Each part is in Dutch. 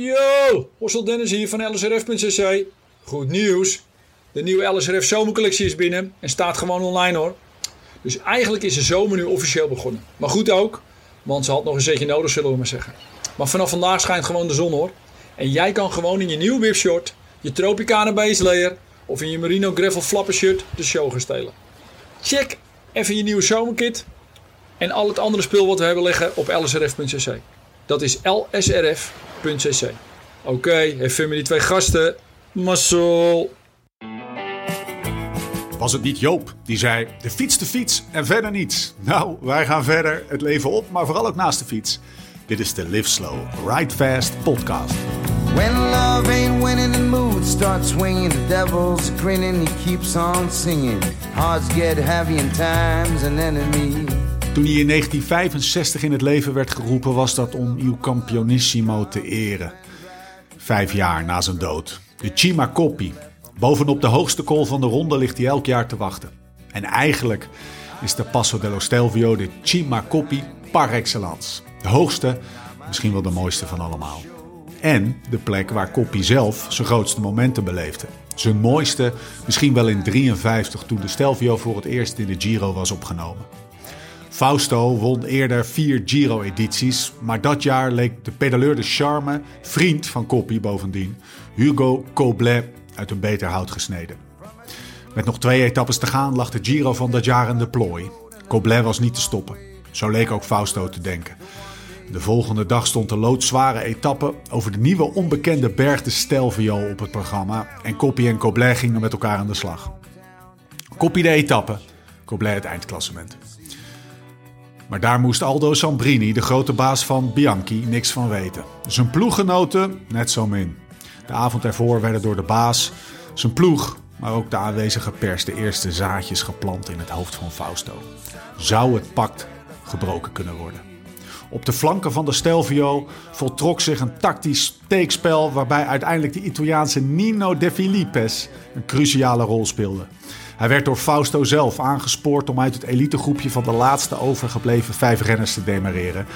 Yo, Hossel Dennis hier van LSRF.cc. Goed nieuws. De nieuwe LSRF zomercollectie is binnen en staat gewoon online hoor. Dus eigenlijk is de zomer nu officieel begonnen. Maar goed ook, want ze had nog een zetje nodig zullen we maar zeggen. Maar vanaf vandaag schijnt gewoon de zon hoor. En jij kan gewoon in je nieuwe whipshort, je Tropicana base layer of in je Merino Gravel Flapper shirt de show gaan stelen. Check even je nieuwe zomerkit en al het andere spul wat we hebben liggen op lsrf.cc. Dat is lsrf.cc. Oké, even met die twee gasten. Mazzel. Was het niet Joop die zei: de fiets, de fiets en verder niets? Nou, wij gaan verder, het leven op, maar vooral ook naast de fiets. Dit is de Live Slow, Ride Fast podcast. When love ain't winning, the mood starts swinging. The devil's grinning, he keeps on singing. Hearts get heavy and time's an enemy. Toen hij in 1965 in het leven werd geroepen, was dat om Il Campionissimo te eren. Vijf jaar na zijn dood. De Cima Coppi. Bovenop de hoogste kool van de ronde ligt hij elk jaar te wachten. En eigenlijk is de Passo dello Stelvio de Cima Coppi par excellence. De hoogste, misschien wel de mooiste van allemaal. En de plek waar Coppi zelf zijn grootste momenten beleefde. Zijn mooiste misschien wel in 53 toen de Stelvio voor het eerst in de Giro was opgenomen. Fausto won eerder vier Giro-edities, maar dat jaar leek de pedaleur de charme, vriend van Coppi bovendien, Hugo Coblet uit een beter hout gesneden. Met nog twee etappes te gaan lag de Giro van dat jaar in de plooi. Coblet was niet te stoppen. Zo leek ook Fausto te denken. De volgende dag stond de loodzware etappe over de nieuwe onbekende berg de Stelvio op het programma en Coppi en Coblet gingen met elkaar aan de slag. Coppi de etappe, Coblet het eindklassement. Maar daar moest Aldo Sambrini, de grote baas van Bianchi, niks van weten. Zijn ploeggenoten net zo min. De avond ervoor werden door de baas, zijn ploeg, maar ook de aanwezige pers de eerste zaadjes geplant in het hoofd van Fausto. Zou het pact gebroken kunnen worden? Op de flanken van de Stelvio voltrok zich een tactisch steekspel waarbij uiteindelijk de Italiaanse Nino De Filipes een cruciale rol speelde. Hij werd door Fausto zelf aangespoord om uit het elitegroepje van de laatste overgebleven vijf renners te demareren.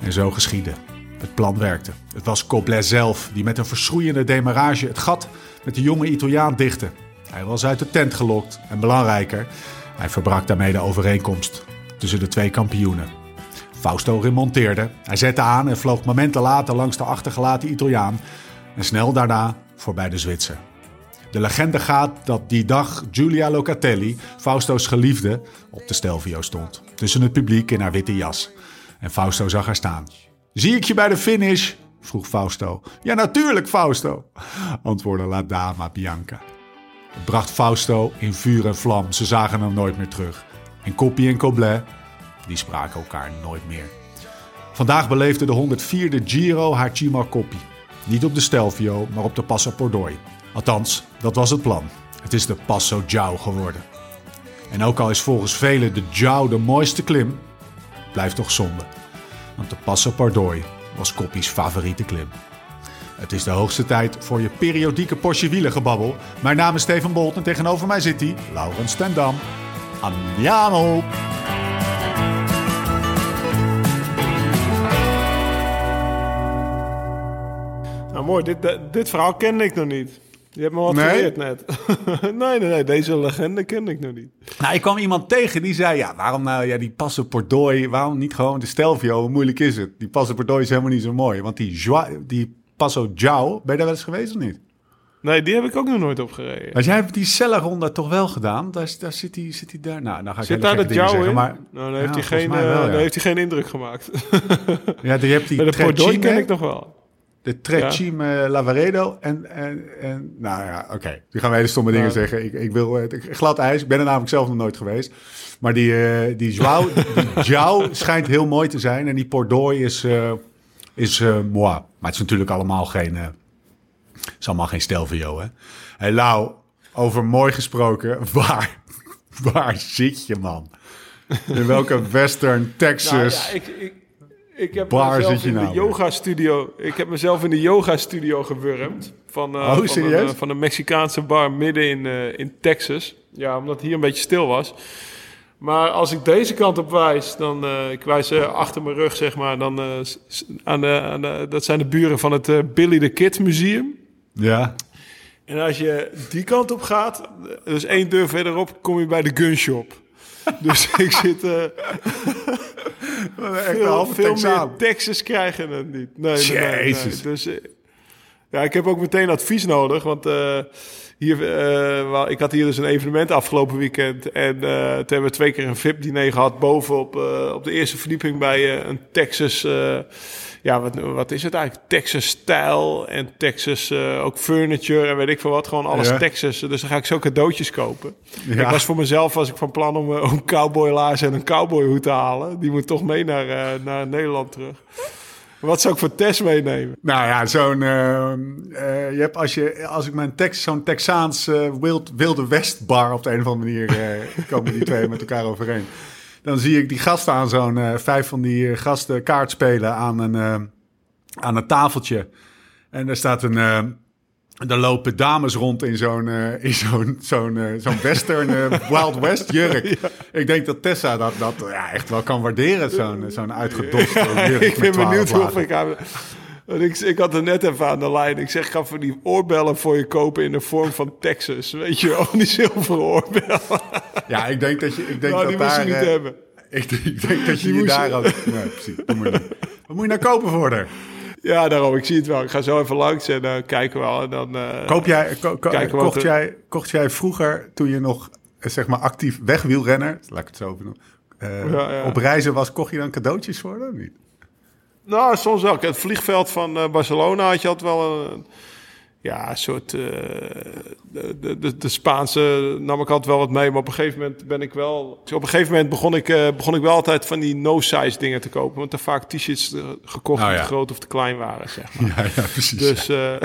En zo geschiedde. Het plan werkte. Het was Coblet zelf die met een verschroeiende demarrage het gat met de jonge Italiaan dichtte. Hij was uit de tent gelokt en belangrijker, hij verbrak daarmee de overeenkomst tussen de twee kampioenen. Fausto remonteerde. Hij zette aan en vloog momenten later langs de achtergelaten Italiaan en snel daarna voorbij de Zwitser. De legende gaat dat die dag Giulia Locatelli, Fausto's geliefde, op de Stelvio stond. Tussen het publiek in haar witte jas. En Fausto zag haar staan. Zie ik je bij de finish? vroeg Fausto. Ja, natuurlijk, Fausto, antwoordde La Dama Bianca. Het bracht Fausto in vuur en vlam. Ze zagen hem nooit meer terug. En Coppi en Coblet, die spraken elkaar nooit meer. Vandaag beleefde de 104e Giro haar Cima Coppi. Niet op de Stelvio, maar op de Passo Pordoi. Althans, dat was het plan. Het is de Passo Giao geworden. En ook al is volgens velen de Giao de mooiste klim, blijft toch zonde. Want de Passo Pordoi was Coppi's favoriete klim. Het is de hoogste tijd voor je periodieke Porsche wielengebabbel. Mijn naam is Steven Bolt en tegenover mij zit hij, Laurens Stendam. Andiamo! Nou mooi, dit, dit verhaal kende ik nog niet. Je hebt me wat Nee? geleerd net. nee, nee, nee, deze legende kende ik nog niet. Nou, ik kwam iemand tegen die zei: Ja, waarom nou ja, die Passo Pordoi? Waarom niet gewoon de Stelvio? Hoe moeilijk is het? Die Passo Pordoi is helemaal niet zo mooi. Want die, Joa- die Passo Giao, ben je daar wel eens geweest of niet? Nee, die heb ik ook nog nooit opgereden. Want jij hebt die Cella-ronde toch wel gedaan? Daar, daar zit hij zit hij daar. Nou, dan ga ik Zit daar jou zeggen, in? Maar, nou, dan Ja, heeft, hij geen, eh, wel, ja. dan heeft hij geen indruk gemaakt. ja, je hebt die Bij de Pordoi ken ik nog wel. De Trecime Lavaredo en, en, en... Nou ja, oké. Die gaan we hele stomme dingen Ja. zeggen. Ik, ik wil eh, glad ijs. Ik ben er namelijk zelf nog nooit geweest. Maar die, eh die Joao, die schijnt heel mooi te zijn. En die Pordoi is, eh is moi. Maar het is natuurlijk allemaal geen... eh is allemaal geen Stelvio, hè? Hey, Lau, over mooi gesproken. Waar, waar zit je, man? In welke western Texas... Nou, ja, ik, ik, ik heb Waar mezelf zit je in nou de yoga studio. Ik heb mezelf in de yoga studio gewurmd. Van, Oh, van, serieus? Een, eh, van een Mexicaanse bar midden in, eh, in Texas. Ja, omdat het hier een beetje stil was. Maar als ik deze kant op wijs, dan ik wijs achter mijn rug, zeg maar, dan aan de, aan de, dat zijn de buren van het Billy the Kid Museum. Ja. En als je die kant op gaat, dus één deur verderop, kom je bij de gunshop. dus ik zit Echt veel, veel meer Texas krijgen dan niet. Nee, nee, nee, nee. Jezus. Dus eh, ja, ik heb ook meteen advies nodig, want eh, hier, eh, ik had hier dus een evenement afgelopen weekend en eh, toen hebben we twee keer een VIP-diner gehad boven op, eh, op de eerste verdieping bij een Texas. ja, wat, wat is het eigenlijk? Texas stijl en Texas ook furniture en weet ik veel wat. Gewoon alles Ja. Texas. Dus dan ga ik zo cadeautjes kopen. Ja. Ik was voor mezelf was ik van plan om, om cowboylaarzen en een cowboyhoed te halen. Die moet toch mee naar, naar Nederland terug. Wat zou ik voor Tess meenemen? Nou ja, zo'n. eh, eh, je hebt als, je, als ik mijn Tex, zo'n Texaans eh, wild, Wilde West bar op de een of andere manier. komen die twee met elkaar overeen. Dan zie ik die gasten aan zo'n. vijf van die gasten kaart spelen aan een, aan een tafeltje. En daar staat een. Eh daar lopen dames rond in zo'n eh, in zo'n zo'n eh, zo'n western eh, Wild West jurk. Ik denk dat Tessa dat, dat ja, echt wel kan waarderen, zo'n zo'n uitgedoste jurk ik ben met 12 benieuwd lagen. ik... aan- want Ik, ik had er net even aan de lijn. Ik zeg, ga voor die oorbellen voor je kopen in de vorm van Texas. Weet je wel, die zilveren oorbellen. Ja, ik denk dat je. Ik denk Nou, dat daar, niet hebben. Ik, denk- ik denk dat je Die je daar ook... Nee, precies. Moet je niet. Wat moet je nou kopen voor haar? Ja, daarom. Ik zie het wel. Ik ga zo even langs en dan kijken we wel. En dan, eh, Koop jij, ko- ko- kocht, jij, kocht jij vroeger, toen je nog eh, zeg maar actief wegwielrenner, laat ik het zo benoemen, eh, Ja, ja. op reizen was, kocht je dan cadeautjes voor of Niet? Nou, soms ook. Het vliegveld van eh, Barcelona had je altijd wel een... Ja, een soort... eh, de, de, de, Spaanse nam ik altijd wel wat mee. Maar op een gegeven moment ben ik wel... Op een gegeven moment begon ik, eh, begon ik wel altijd van die no-size dingen te kopen. Want er vaak t-shirts gekocht Nou die te groot of te klein waren, zeg maar. Ja, ja precies. Dus eh,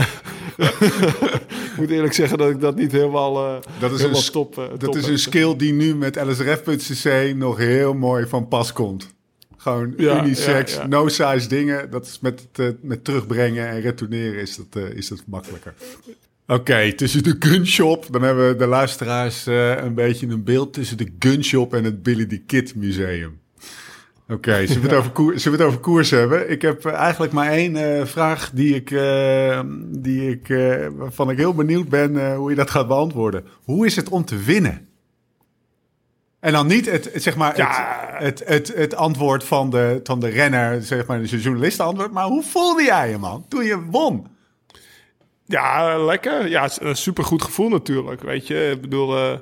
ik moet eerlijk zeggen dat ik dat niet helemaal, dat is helemaal een, top, dat is een skill die nu met lsrf.cc nog heel mooi van pas komt. Gewoon Ja, unisex, ja, ja. no-size dingen. Dat is met, het, eh, met terugbrengen en retourneren is dat, eh, is dat makkelijker. Oké, tussen de gunshop, dan hebben de luisteraars eh, een beetje een beeld tussen de gunshop en het Billy the Kid Museum. Oké, zullen, koer- zullen we het over koers hebben? Ik heb eigenlijk maar één vraag die ik, die ik, waarvan ik heel benieuwd ben hoe je dat gaat beantwoorden. Hoe is het om te winnen? En dan niet het, zeg maar, Ja. het, het, het, het antwoord van de, van de renner, zeg maar, de journalistenantwoord. Maar hoe voelde jij je, man, toen je won? Ja, lekker. Ja, een supergoed gevoel natuurlijk, weet je. Ik bedoel, eh,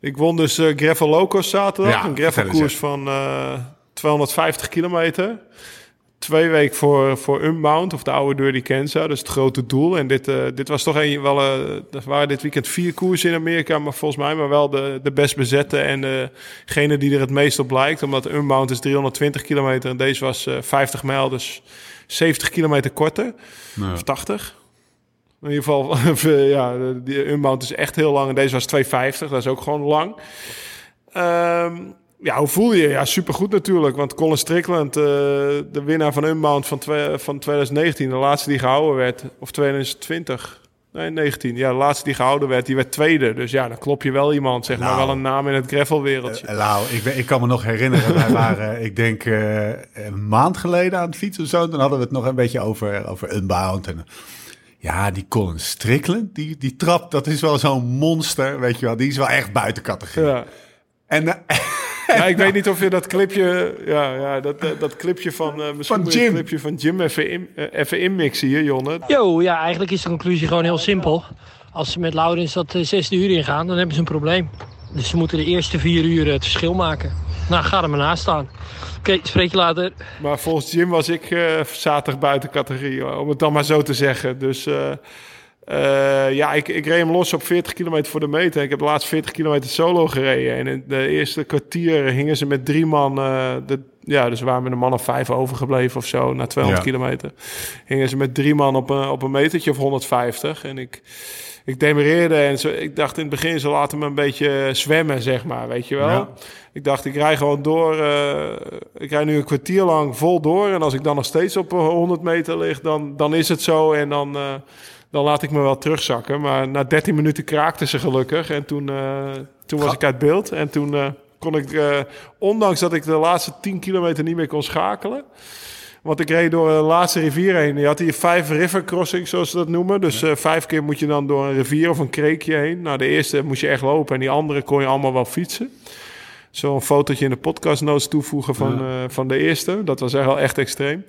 ik won dus eh Gravel Locos zaterdag. Ja, een gravelkoers van eh 250 kilometer. Twee weken voor, voor Unbound, of de oude Dirty Kansas. Dus het grote doel. En dit, eh, dit was toch een, wel... eh er waren dit weekend vier koersen in Amerika, maar volgens mij maar wel de, de best bezette en degene die er het meest op lijkt. Omdat Unbound is 320 kilometer en deze was eh 50 mijl, dus 70 kilometer korter. Of 80. In ieder geval, ja, die Unbound is echt heel lang en deze was 250. Dat is ook gewoon lang. Ehm, ja, hoe voel je je? Ja, supergoed natuurlijk. Want Colin Strickland, eh, de winnaar van Unbound van, twee- van 2019, de laatste die gehouden werd, of 2020. Nee, 19. Ja, de laatste die gehouden werd, die werd tweede. Dus ja, dan klop je wel iemand, zeg maar. Nou. Wel een naam in het gravelwereldje. Eh, Nou, ik, ben- ik kan me nog herinneren, wij waren, ik denk, een maand geleden aan het fietsen of zo. Dan hadden we het nog een beetje over, over Unbound. En, ja, die Colin Strickland, die, die trap, dat is wel zo'n monster, weet je wel. Die is wel echt buiten categorie. ja. En Ja, ik weet niet of je dat clipje, ja, ja dat, eh, dat clipje van, eh misschien Van moet je het Jim. clipje van Jim even, in, eh, even inmixen hier, Jonne. Yo, ja, eigenlijk is de conclusie gewoon heel simpel. Als ze met Laurens dat zesde uur ingaan, dan hebben ze een probleem. Dus ze moeten de eerste vier uur het verschil maken. Nou, ga er maar naast staan. Oké, spreek je later. Maar volgens Jim was ik eh, zaterdag buiten categorie, om het dan maar zo te zeggen. Dus eh, eh, ja, ik, ik reed hem los op 40 kilometer voor de meter. Ik heb de laatste 40 kilometer solo gereden. En in de eerste kwartier hingen ze met drie man... eh, de, ja, dus we waren met een man of vijf overgebleven of zo, na 200 Ja. kilometer. Hingen ze met drie man op een, op een metertje of 150. En ik... Ik demereerde en zo, ik dacht in het begin, ze laten me een beetje zwemmen, zeg maar, weet je wel. Ja. Ik dacht, ik rij gewoon door. eh, ik rij nu een kwartier lang vol door. En als ik dan nog steeds op eh, 100 meter lig, dan, dan is het zo. En dan, eh, dan laat ik me wel terugzakken. Maar na 13 minuten kraakte ze gelukkig. En toen, eh, toen was Ga- ik uit beeld. En toen, eh, kon ik, eh, ondanks dat ik de laatste 10 kilometer niet meer kon schakelen. Want ik reed door de laatste rivier heen. Je had hier vijf river crossings, zoals ze dat noemen. Dus vijf keer moet je dan door een rivier of een kreekje heen. Nou, de eerste moest je echt lopen en die andere kon je allemaal wel fietsen. Zo'n fotootje in de podcast notes toevoegen van, van de eerste. Dat was echt wel echt extreem.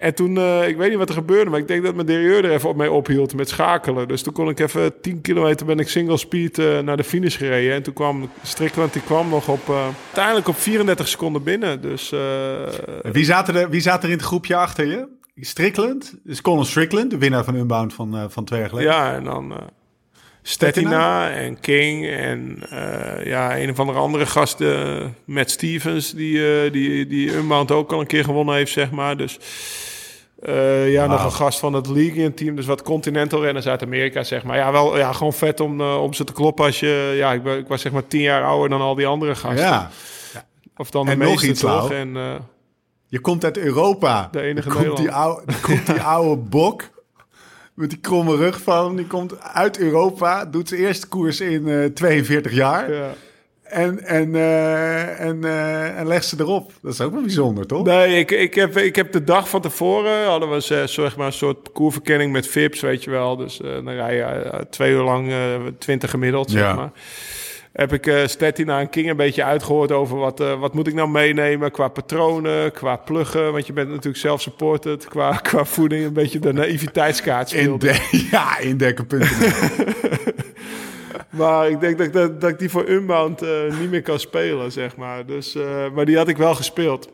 En toen, eh, ik weet niet wat er gebeurde, maar ik denk dat mijn derailleur er even op mee ophield met schakelen. Dus toen kon ik even 10 kilometer ben ik single speed eh, naar de finish gereden. En toen kwam Strickland, die kwam nog op, uh, uiteindelijk op 34 seconden binnen. Dus, wie, zaten er, wie zat er in het groepje achter je? Strickland, dus Colin Strickland, de winnaar van Unbound van, van twee jaar geleden. Ja, en dan Stettina en King en ja, een of andere andere gasten, Matt Stevens, die, die, die Unbound ook al een keer gewonnen heeft, zeg maar. Dus uh, ja, nog een gast van het Legion team. Dus wat continental renners uit Amerika, zeg maar. Ja, wel ja, gewoon vet om, uh, om ze te kloppen als je... Ja, ik, ik, was zeg maar tien jaar ouder dan al die andere gasten. Ja. Of dan de en meeste nog iets, toch? En, uh, je komt uit Europa. De enige komt die oude, komt die oude bok met die kromme rug van. Die komt uit Europa. Doet zijn eerste koers in 42 jaar. Ja. En, en, uh, en, uh, en leg ze erop. Dat is ook wel bijzonder, toch? Nee, ik, ik, heb, ik heb de dag van tevoren... hadden we zeg maar, een soort parcoursverkenning met VIPs, weet je wel. Dus uh, dan rij je twee uur lang 20 gemiddeld, zeg maar. Heb ik uh, Stettina en King een beetje uitgehoord over wat, wat moet ik nou meenemen qua patronen, qua pluggen. Want je bent natuurlijk zelf supported. Qua, qua voeding een beetje de naïviteitskaart speelde. In ja, indekken.nl. Maar ik denk dat, dat, dat ik die voor Unbound uh, niet meer kan spelen, zeg maar. Dus, uh, maar die had ik wel gespeeld.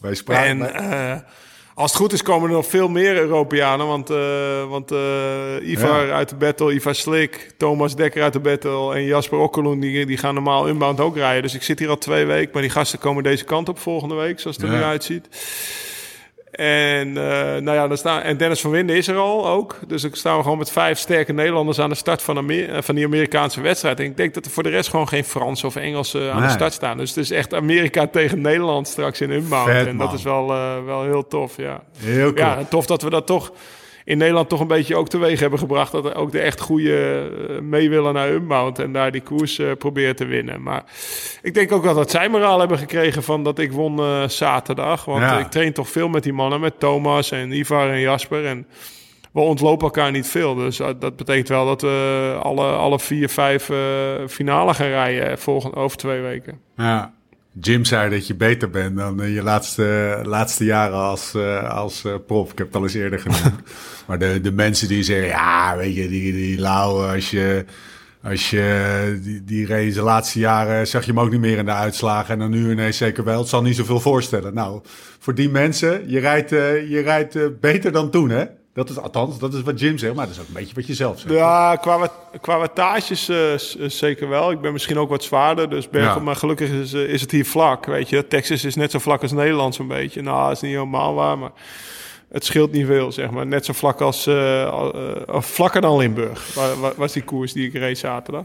Wij spraken... En als het goed is komen er nog veel meer Europeanen. Want, want Ivar ja. uit de battle, Ivar Slik, Thomas Dekker uit de battle... en Jasper Okkeloen, die, die gaan normaal Unbound ook rijden. Dus ik zit hier al twee weken. Maar die gasten komen deze kant op volgende week, zoals het er ja. nu uitziet. En, uh, nou ja, dan staan, en Dennis van Winden is er al ook. Dus ik sta gewoon met vijf sterke Nederlanders aan de start van, Amer van die Amerikaanse wedstrijd. En ik denk dat er voor de rest gewoon geen Fransen of Engelsen aan nee. de start staan. Dus het is echt Amerika tegen Nederland straks in. Vet, en dat is wel, uh, wel heel tof, ja. Heel cool. Ja, tof dat we dat toch in Nederland toch een beetje ook teweeg hebben gebracht. Dat er ook de echt goede mee willen naar Unbound. En daar die koers uh, proberen te winnen. Maar ik denk ook wel dat zij moraal hebben gekregen van dat ik won uh, zaterdag. Want ja. ik train toch veel met die mannen. Met Thomas en Ivar en Jasper. En we ontlopen elkaar niet veel. Dus uh, dat betekent wel dat we alle, alle vier, vijf finale gaan rijden volgende, over twee weken. Ja. Jim zei dat je beter bent dan je laatste, laatste jaren als, uh, als uh, prof. Ik heb het al eens eerder genoemd. maar de, de mensen die zeggen, ja, weet je, die, die lauwe, als je... Als je die, die race de laatste jaren zag je hem ook niet meer in de uitslagen. En dan nu ineens zeker wel. Het zal niet zoveel voorstellen. Nou, voor die mensen, je rijdt, je rijdt beter dan toen, hè? Dat is althans, dat is wat Jim zegt, maar dat is ook een beetje wat je zelf zegt. Ja, qua, qua wattages uh, zeker wel. Ik ben misschien ook wat zwaarder, dus ben, ja. maar gelukkig is, uh, is het hier vlak, weet je. Texas is net zo vlak als Nederland zo'n beetje. Nou, dat is niet helemaal waar, maar het scheelt niet veel, zeg maar. Net zo vlak als, uh, vlakker dan Limburg, was die koers die ik race zaterdag.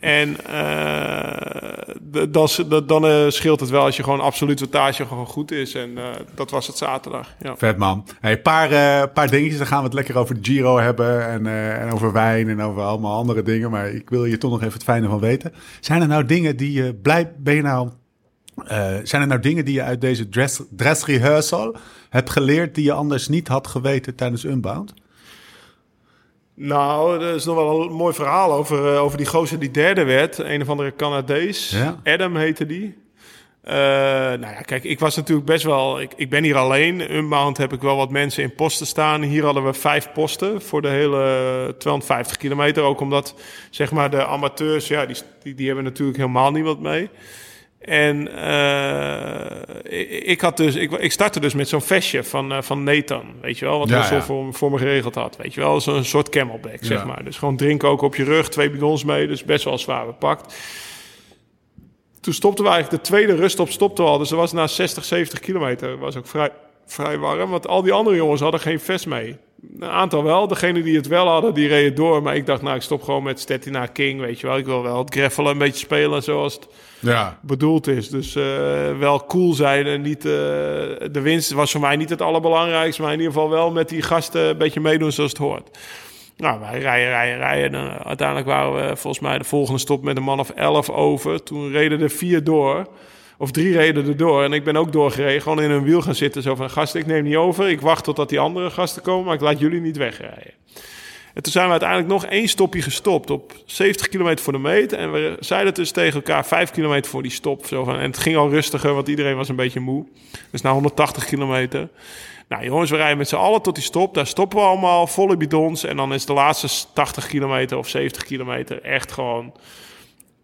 En uh, dat, dan uh, scheelt het wel als je gewoon absoluut wattage gewoon goed is. En uh, dat was het zaterdag. Vet man. Een hey, paar, paar dingetjes, dan gaan we het lekker over Giro hebben. En, en over wijn en over allemaal andere dingen. Maar ik wil je toch nog even het fijne van weten. Zijn er nou dingen die je blij... Ben je nou... zijn er nou dingen die je uit deze dress, dress rehearsal hebt geleerd... die je anders niet had geweten tijdens Unbound? Nou, er is nog wel een mooi verhaal over, uh, over die gozer die derde werd. Een of andere Canadees. Ja. Adam heette die. Uh, nou ja, kijk, ik was natuurlijk best wel... Ik, ik ben hier alleen. Unbound heb ik wel wat mensen in posten staan. Hier hadden we vijf posten voor de hele 250 kilometer. Ook omdat, zeg maar, de amateurs... Ja, die, die, die hebben natuurlijk helemaal niemand mee. En uh, ik, had dus, ik, ik startte dus met zo'n vestje van, uh, van Nathan, weet je wel, wat ja, ja. voor, voor me geregeld had, weet je wel, zo'n soort camelback, zeg maar. Dus gewoon drinken ook op je rug, twee bidons mee, dus best wel zwaar bepakt. Toen stopten we eigenlijk, de tweede ruststop stopte al, dus dat was na 60, 70 kilometer, was ook vrij, vrij warm, want al die andere jongens hadden geen vest mee. Een aantal wel, degene die het wel hadden, die reden door, maar ik dacht, nou, ik stop gewoon met Stettina King, weet je wel, ik wil wel het greffelen een beetje spelen zoals het ja. bedoeld is. Dus uh, wel cool zijn en niet... Uh, de winst was voor mij niet het allerbelangrijkste, maar in ieder geval wel met die gasten een beetje meedoen zoals het hoort. Nou, wij rijden, rijden, rijden. En, eh, uiteindelijk waren we volgens mij de volgende stop met een man of elf over. Toen reden er vier door. Of drie reden er door. En ik ben ook doorgereden. Gewoon in een wiel gaan zitten. Zo van, gasten, ik neem niet over. Ik wacht totdat die andere gasten komen. Maar ik laat jullie niet wegrijden. En toen zijn we uiteindelijk nog één stopje gestopt op 70 kilometer voor de meet. En we zeiden dus tegen elkaar 5 kilometer voor die stop. Zo van, en het ging al rustiger, want iedereen was een beetje moe. Dus na 180 kilometer. Nou jongens, we rijden met z'n allen tot die stop. Daar stoppen we allemaal, volle bidons. En dan is de laatste 80 kilometer of 70 kilometer echt gewoon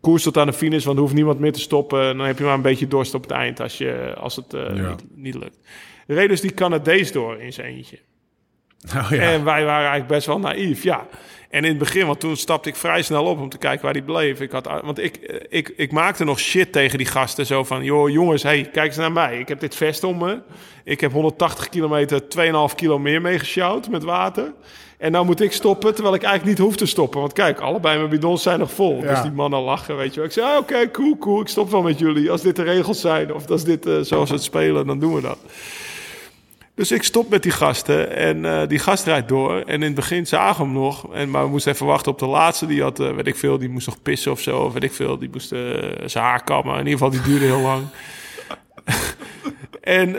koers tot aan de finish. Want er hoeft niemand meer te stoppen. Dan heb je maar een beetje dorst op het eind als, je, als het uh, ja. niet, niet, lukt. Reed dus die Canadees door in zijn eentje. Oh, ja. En wij waren eigenlijk best wel naïef, ja. En in het begin, want toen stapte ik vrij snel op om te kijken waar die bleef. Ik had, want ik, ik, ik maakte nog shit tegen die gasten. Zo van, joh jongens, hey, kijk eens naar mij. Ik heb dit vest om me. Ik heb 180 kilometer, 2,5 kilo meer meegesjouwd met water. En nou moet ik stoppen, terwijl ik eigenlijk niet hoef te stoppen. Want kijk, allebei mijn bidons zijn nog vol. Ja. Dus die mannen lachen, weet je wel. Ik zei, ah, oké, cool, cool. Ik stop wel met jullie. Als dit de regels zijn, of als dit uh, zoals het spelen, dan doen we dat. Dus ik stop met die gasten en uh, die gast rijdt door. En in het begin zagen we hem nog. En, maar we moesten even wachten op de laatste. Die had, uh, weet ik veel, die moest nog pissen of zo. Of weet ik veel, die moest zijn haar kammen. In ieder geval, die duurde heel lang. En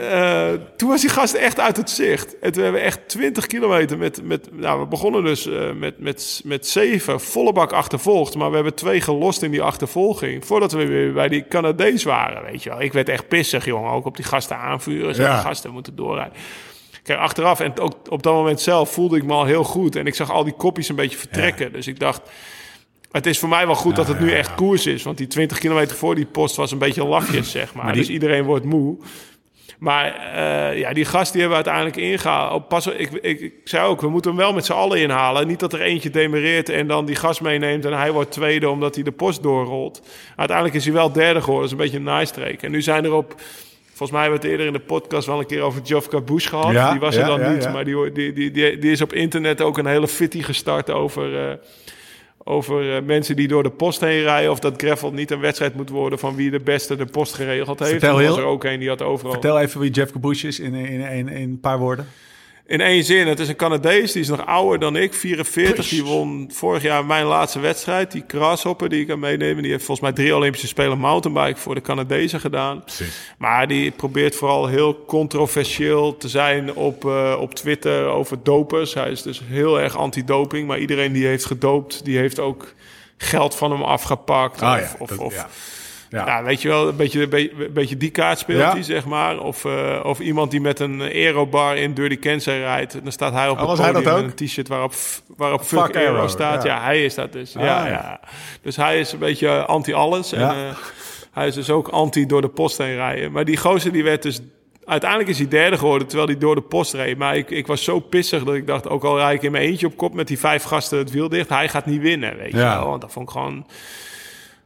toen was die gast echt uit het zicht. En toen hebben we echt 20 kilometer met... met nou, we begonnen dus met, met, met zeven volle bak achtervolgd. Maar we hebben twee gelost in die achtervolging. Voordat we weer bij die Canadees waren, weet je wel. Ik werd echt pissig, jongen. Ook op die gasten aanvuren. Zo, Ja. gasten moeten doorrijden. Kijk, achteraf en ook op dat moment zelf voelde ik me al heel goed. En ik zag al die kopjes een beetje vertrekken. Dus ik dacht, het is voor mij wel goed dat het nu echt koers is. Want die 20 kilometer voor die post was een beetje lachjes, zeg maar. Maar die- Dus iedereen wordt moe. Maar eh, ja, die gast die hebben we uiteindelijk ingehaald. Oh, pas, ik, ik, ik zei ook, we moeten hem wel met z'n allen inhalen. Niet dat er eentje demereert en dan die gast meeneemt... en hij wordt tweede omdat hij de post doorrolt. Uiteindelijk is hij wel derde geworden. Dat is een beetje een nice. En nu zijn er op... Volgens mij hebben we het eerder in de podcast wel een keer over Jofka Bush gehad. Ja, die was er dan niet, maar die, die, die, die, die is op internet ook een hele fitty gestart over... eh, over eh, mensen die door de post heen rijden... of dat gravel niet een wedstrijd moet worden... van wie de beste de post geregeld heeft. Vertel Er was heel- er ook een die had overal... Vertel even wie Jeff Cabush is in, in, in, in een paar woorden. In één zin, het is een Canadees, die is nog ouder dan ik, 44. Die won vorig jaar mijn laatste wedstrijd. Die Grasshopper die ik kan meenemen, die heeft volgens mij drie Olympische Spelen mountainbike voor de Canadezen gedaan. Maar die probeert vooral heel controversieel te zijn op, eh, op Twitter over dopers. Hij is dus heel erg anti-doping, maar iedereen die heeft gedoopt, die heeft ook geld van hem afgepakt. Ah, of, ja, of, dat- of, ja. Ja. weet je wel, een beetje, een beetje, een die kaart speelt Ja. hij, zeg maar. Of, eh, of iemand die met een aerobar in Dirty Kansas rijdt. Dan staat hij op Oh, het hij podium een t-shirt waarop, waarop fuck, Fuck aero, aero, staat. ja. Ja. hij is dat dus. Ah, ja, ja. Dus hij is een beetje anti-alles. En eh, hij is dus ook anti door de post heen rijden. Maar die gozer die werd dus... Uiteindelijk is hij derde geworden, terwijl hij door de post reed. Maar ik, ik was zo pissig dat ik dacht... ook al rijd ik in mijn eentje op kop met die vijf gasten het wiel dicht... hij gaat niet winnen, weet je Ja. wel. Want dat vond ik gewoon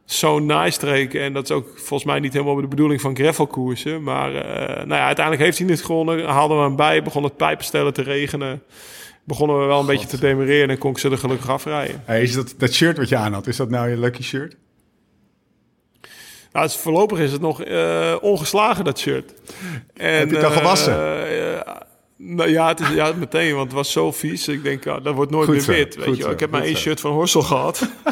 zo'n nice. En dat is ook volgens mij niet helemaal de bedoeling van gravelkoersen. Maar eh, nou ja, uiteindelijk heeft hij niet gewonnen. Haalden we hem bij, begon het pijpenstellen te regenen. Begonnen we wel een beetje te demereren en kon ik ze er gelukkig afrijden. Hey, is dat, dat shirt wat je aan had, is dat nou je lucky shirt? Nou, is, voorlopig is het nog eh, ongeslagen, dat shirt. En, Heb je het al gewassen? eh, nou ja, het is, ja, meteen, want het was zo vies. Ik denk, dat wordt nooit Goed meer zo, wit. Weet je zo, Ik heb maar één zo. shirt van Horsel gehad.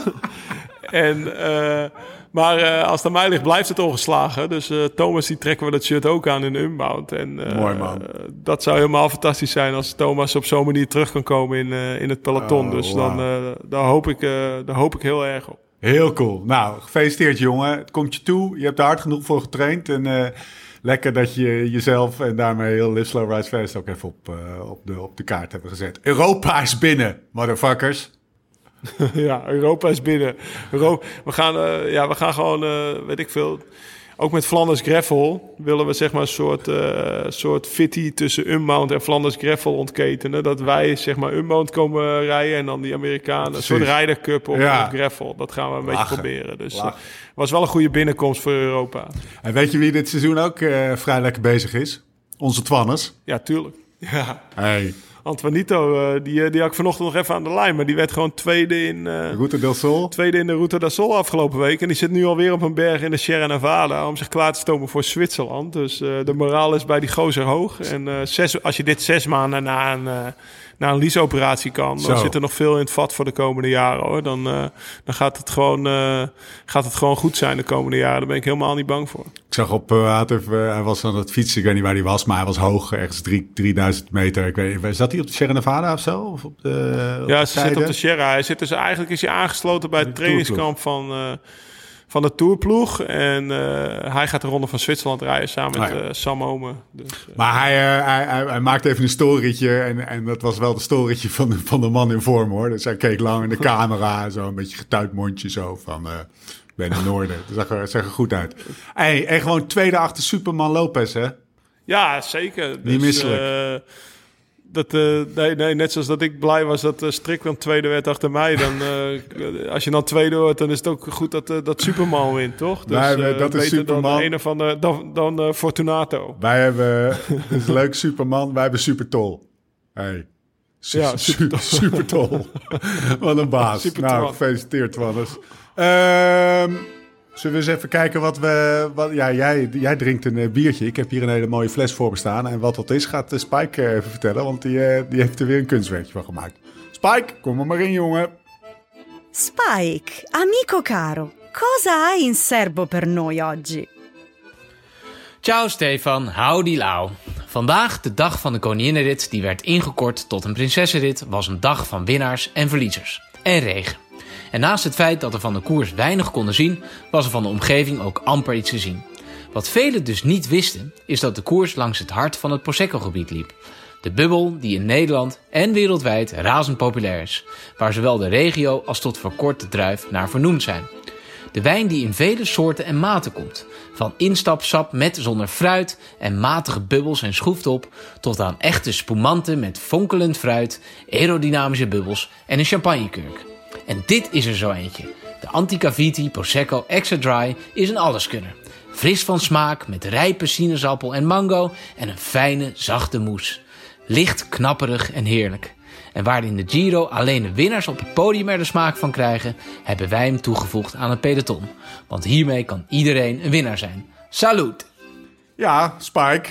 en, eh, maar eh, als het aan mij ligt, blijft het ongeslagen. Dus eh, Thomas, die trekken we dat shirt ook aan in de Unbound. En, eh, Mooi, man. dat zou helemaal fantastisch zijn als Thomas op zo'n manier terug kan komen in, eh, in het peloton. Oh, dus dan, eh, daar, hoop ik, eh, daar hoop ik heel erg op. Heel cool. Nou, gefeliciteerd jongen. Het komt je toe. Je hebt er hard genoeg voor getraind. En eh, lekker dat je jezelf en daarmee heel Live Slow Rise Fast ook even op, op, de, op de kaart hebben gezet. Europa is binnen, motherfuckers. Ja, Europa is binnen. We, gaan, eh, ja, we gaan gewoon, eh, weet ik veel. Ook met Flanders Gravel willen we zeg maar een soort, eh soort fitty tussen Unbound en Flanders Gravel ontketenen. Dat wij zeg maar Unbound komen rijden en dan die Amerikanen. Een soort Ryder Cup op, Ja. op Gravel. Dat gaan we een beetje proberen. Dus Lachen. was wel een goede binnenkomst voor Europa. En weet je wie dit seizoen ook vrij lekker bezig is? Onze Twannes. Ja, tuurlijk. Ja, Hey, Antoinito, eh, die, eh, die had ik vanochtend nog even aan de lijn. Maar die werd gewoon tweede in... eh, Route del Sol. Tweede in de Ruta da Sol afgelopen week. En die zit nu alweer op een berg in de Sierra Nevada om zich klaar te stomen voor Zwitserland. Dus de moraal is bij die gozer hoog. En zes, als je dit zes maanden na een, naar een leaseoperatie kan, dan Zo. zit er nog veel in het vat voor de komende jaren hoor. Dan, eh, dan gaat, het gewoon, eh, gaat het gewoon goed zijn de komende jaren. Daar ben ik helemaal niet bang voor. Ik zag op, hij, even, eh, hij was aan het fietsen, ik weet niet waar hij was, maar hij was hoog, ergens drie, 3000 meter. Ik weet, niet, zat hij op de Sierra Nevada of zo? Of op de, op Ja, ze zit op de Sierra. Hij zit dus eigenlijk is hij aangesloten bij het trainingskamp van, van de Tourploeg. En eh, hij gaat de Ronde van Zwitserland rijden samen met Ah, ja. eh, Sam Omen. Dus, eh, Maar hij, hij, hij, hij maakte even een storytje en, en dat was wel de storytje van de, van de man in vorm hoor. Dus hij keek lang in de camera, zo een beetje getuid mondje zo van... ben in Noorden. Dat zag er, zag er goed uit. Hey, en gewoon tweede achter Superman Lopez, hè? ja, zeker. Niet Dus, misselijk. Eh, dat, eh, nee, nee, net zoals dat ik blij was dat uh, Strickland tweede werd achter mij. Dan, eh, als je dan tweede wordt, dan is het ook goed dat, eh, dat Superman wint, toch? Dus, Nee, nee, eh, dat is beter Superman. Dan, een of andere, dan, dan eh, Fortunato. Wij hebben, dat is leuk, Superman. Wij hebben Supertol. Hey. Su- Ja, su- Supertol. Supertol. Wat een baas. Supertol. Nou, gefeliciteerd, Wannes. Ehm zullen we eens even kijken wat we... Wat, ja, jij, jij drinkt een eh, biertje. Ik heb hier een hele mooie fles voor me staan. En wat dat is, gaat eh, Spike eh, even vertellen. Want die, die heeft er weer een kunstwerkje van gemaakt. Spike, kom er maar in, jongen. Spike, amico caro, cosa hai in serbo per noi oggi? Ciao Stefan, howdy lauw. Vandaag, de dag van de koninginnenrit, die werd ingekort tot een prinsessenrit, was een dag van winnaars en verliezers. En regen. En naast het feit dat er van de koers weinig konden zien, was er van de omgeving ook amper iets te zien. Wat velen dus niet wisten, is dat de koers langs het hart van het Prosecco-gebied liep. De bubbel die in Nederland en wereldwijd razend populair is, waar zowel de regio als tot voor kort de druif naar vernoemd zijn. De wijn die in vele soorten en maten komt. Van instapsap met zonder fruit en matige bubbels en schroeftop... tot aan echte spumanten met fonkelend fruit, aerodynamische bubbels en een champagnekurk. En dit is er zo eentje. De Anticaviti Prosecco Extra Dry is een alleskunner. Fris van smaak met rijpe sinaasappel en mango en een fijne, zachte mousse. Licht, knapperig en heerlijk. En waar in de Giro alleen de winnaars op het podium er de smaak van krijgen, hebben wij hem toegevoegd aan het peloton. Want hiermee kan iedereen een winnaar zijn. Salut! Ja, Spike,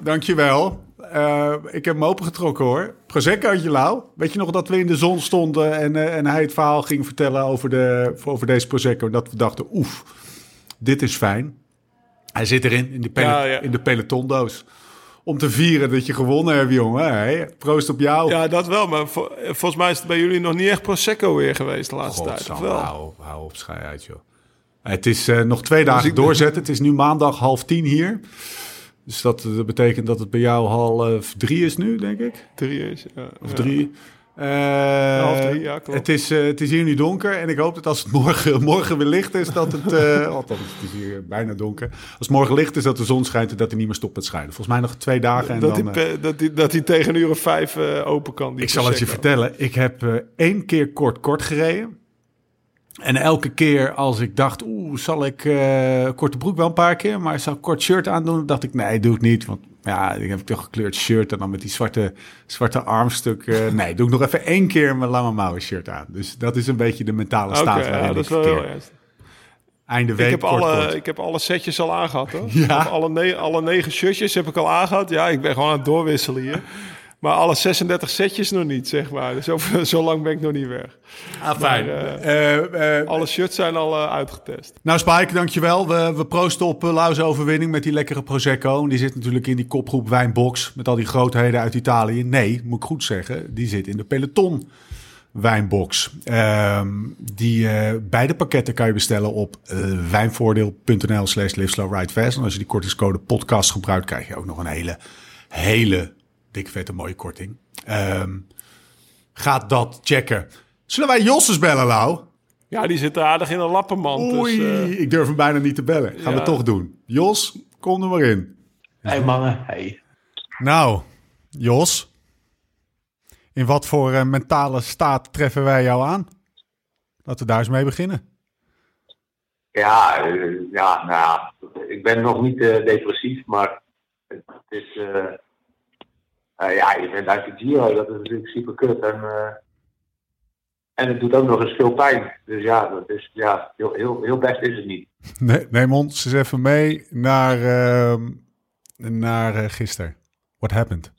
dankjewel. Eh ik heb hem opengetrokken hoor. Proseccootje lauw. Weet je nog dat we in de zon stonden en, eh, en hij het verhaal ging vertellen over, de, over deze Prosecco. En dat we dachten, oef, dit is fijn. Hij zit erin, in Ja, ja. In de pelotondoos. Om te vieren dat je gewonnen hebt, jongen. Hey, proost op jou. Ja, dat wel. Maar vo- volgens mij is het bij jullie nog niet echt Prosecco weer geweest de laatste tijd. Wel? hou op, hou op, schei uit joh. Het is eh, nog twee dagen doorzetten. Het is nu maandag half tien hier. Dus dat, dat betekent dat het bij jou half drie is nu, denk ik. Drie is, ja. Of drie. Eh, half drie, ja, klopt. Het is, eh, het is hier nu donker en ik hoop dat als het morgen, morgen weer licht is, dat het... eh, althans, het is hier bijna donker. Als het morgen licht is, dat de zon schijnt en dat hij niet meer stopt met schijnen. Volgens mij nog twee dagen en dat, dan... hij, eh, dat, hij, dat hij tegen een uur of vijf eh, open kan. die ik zal het je vertellen. Ik heb eh, één keer kort-kort gereden. En elke keer als ik dacht, oeh, zal ik eh, korte broek wel een paar keer, maar zal ik kort shirt aandoen? dacht ik, nee, doe ik niet. Want ja, ik heb toch een gekleurd shirt en dan met die zwarte, zwarte armstuk. eh, nee, doe ik nog even één keer mijn lange mouwen shirt aan. Dus dat is een beetje de mentale staat ja, waarin dat ik is wel heel. Einde week, Ik heb, kort, alle, kort. ik heb alle setjes al aangehad, hoor. Ja? Alle, ne- alle negen shirtjes heb ik al aangehad. Ja, ik ben gewoon aan het doorwisselen hier. Maar alle 36 setjes nog niet, zeg maar. Dus zo, zo lang ben ik nog niet weg. Ah, fijn. Maar, Eh, eh, Alle shirts zijn al eh, uitgetest. Nou, Spike, dankjewel. We, we proosten op uh, Lauw's overwinning met die lekkere Prosecco. En Die zit natuurlijk in die kopgroep wijnbox met al die grootheden uit Italië. Nee, moet ik goed zeggen, die zit in de peloton wijnbox. Ehm, die eh, beide pakketten kan je bestellen op eh, wijnvoordeel.nl slash. En als je die kortingscode podcast gebruikt, krijg je ook nog een hele, hele dikke vette mooie korting. Ehm gaat dat checken. Zullen wij Josses bellen, Lau? Ja, die zit aardig in een lappenmand. Oei, Dus, eh, ik durf hem bijna niet te bellen. Gaan we toch doen. Jos, kom er maar in. Hey mannen, hey. Nou, Jos. In wat voor eh, mentale staat treffen wij jou aan? Laten we daar eens mee beginnen. Ja, eh, ja, nou ja, ik ben nog niet eh, depressief, maar het is, eh, ja, je bent uit de Giro, dat is natuurlijk super kut. En, eh, en het doet ook nog eens veel pijn. Dus ja, dat is, ja heel, heel, heel best is het niet. Nee, neem ons eens even mee naar, ehm, naar eh, gisteren. What happened?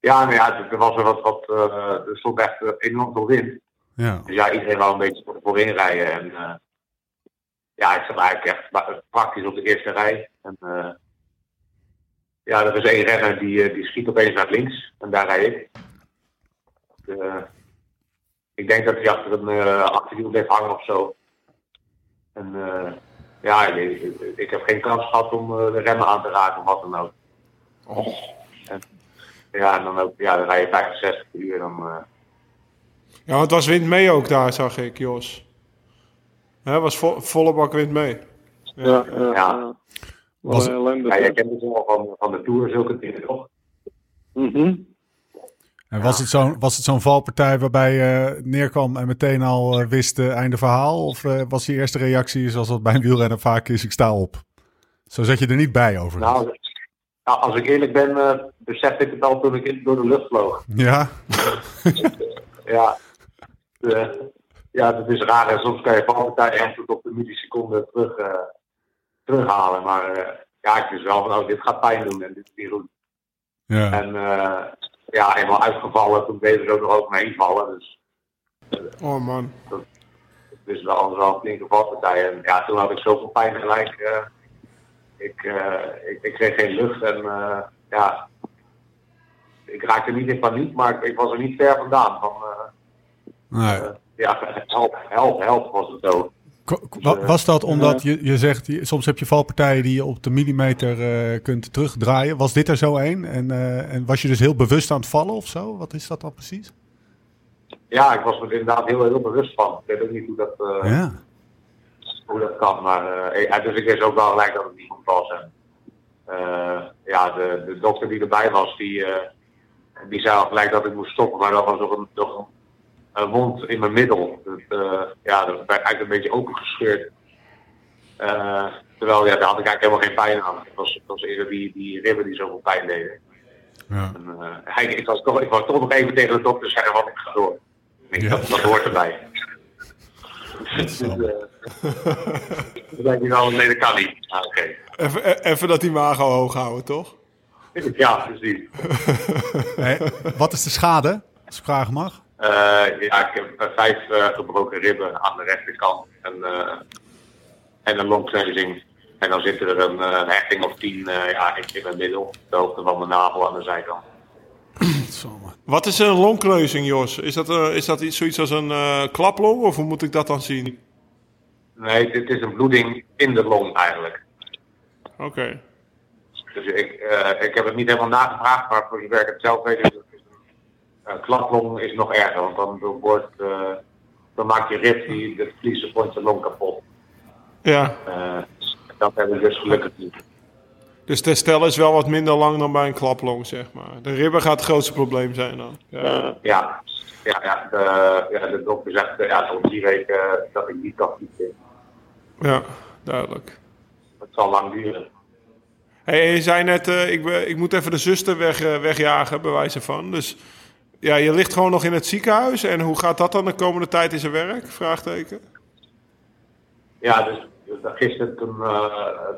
Ja, nou ja, er was er wat, wat er stond echt enorm veel wind. Ja. Dus ja, iedereen wou een beetje voorin rijden. En ja, ik zat eigenlijk echt praktisch op de eerste rij. En ja, er is één renner die, die schiet opeens naar links. En daar rijd ik. Uh, ik denk dat hij achter een uh, achterwiel bleef hangen of zo. En ja, ik, ik, heb geen kans gehad om de remmen aan te raken of wat dan ook. Oh. En, ja, en dan, ook, ja, dan rij je 65 per uur. Dan, ja, het was wind mee ook daar, zag ik, Jos. Het was vo volle bak wind mee. Ja, ja. ja. Ja. Was, ja, jij kent het wel van, van de Tour, zulke dingen toch? Mm -hmm. En was, het zo'n, was het zo'n valpartij waarbij je uh, neerkwam en meteen al uh, wist uh, einde verhaal? Of was die eerste reactie zoals dat bij een wielrenner vaak is, ik sta op? Zo zat je er niet bij over. Nou, nou, als ik eerlijk ben, uh, besef ik het al toen ik door de lucht vloog. Ja? ja. Uh, ja, dat is raar. En soms kan je valpartij echt tot op de milliseconde terug, uh, terughalen. Maar ja, ik is wel van, oh, dit gaat pijn doen en dit is niet goed. Ja. En ja, eenmaal uitgevallen, toen deden ze ook nog ook mee vallen. Dus, oh man. Dat, is wel een flinke valpartij. En ja, toen had ik zoveel pijn gelijk ik, uh, ik, ik, kreeg geen lucht en uh, ja, ik raakte niet in paniek, maar ik was er niet ver vandaan. Van, uh, nee. ja, help, help, help was het ook. Was dat omdat je, je zegt, soms heb je valpartijen die je op de millimeter kunt terugdraaien. Was dit er zo een? En, en was je dus heel bewust aan het vallen of zo? Wat is dat dan precies? Ja, ik was me er inderdaad heel, heel bewust van. Ik weet ook niet hoe dat... ja hoe dat kan. Maar dus ik wist ook wel gelijk dat het niet goed was. En, ja, de, de dokter die erbij was, die, die zei al gelijk dat ik moest stoppen. Maar dat was nog een, nog een, een wond in mijn middel. Dat, ja, dat werd eigenlijk een beetje opengescheurd. terwijl, ja, daar had ik eigenlijk helemaal geen pijn aan. Het was, het was eerder die, die ribben die zoveel pijn deden. Ja. En, ik, ik, was toch, ik was toch nog even tegen de dokter zeggen, wat ik ga door. Ik, ja. dat, dat hoort erbij. Dus, uh, dan denk je wel, nee, dat kan niet. Ah, Oké. Even, even dat die maag al hoog houden, toch? Ja, precies. hey, wat is de schade, als ik vragen mag? Uh, ja, ik heb vijf uh, gebroken ribben aan de rechterkant en, uh, en een longkneuzing. En dan zit er een, een hechting of tien ja, in mijn middel, de hoogte van mijn navel aan de zijkant. Wat is een longkneuzing, Jos? Is dat, uh, is dat iets, zoiets als een uh, klaplong of hoe moet ik dat dan zien? Nee, dit is een bloeding in de long eigenlijk. Oké. Okay. Dus ik, uh, ik heb het niet helemaal nagevraagd, maar voor zover ik het zelf weet, is het klaplong is nog erger. Want dan, wordt, dan maakt je rib die, het van je long kapot. Ja. dat hebben we dus gelukkig niet. Dus de stel is wel wat minder lang dan bij een klaplong, zeg maar. De ribben gaat het grootste probleem zijn dan. Ja, ja, ja, ja, de, ja de dokter zegt ja, zo'n drie weken dat ik niet kan fietsen. Ja, duidelijk. Het zal lang duren. Hey, je zei net, uh, ik, ik moet even de zuster weg, uh, wegjagen, bij wijze van. Dus ja, je ligt gewoon nog in het ziekenhuis. En hoe gaat dat dan de komende tijd in zijn werk? Vraagteken. Ja, dus gisteren toen, uh,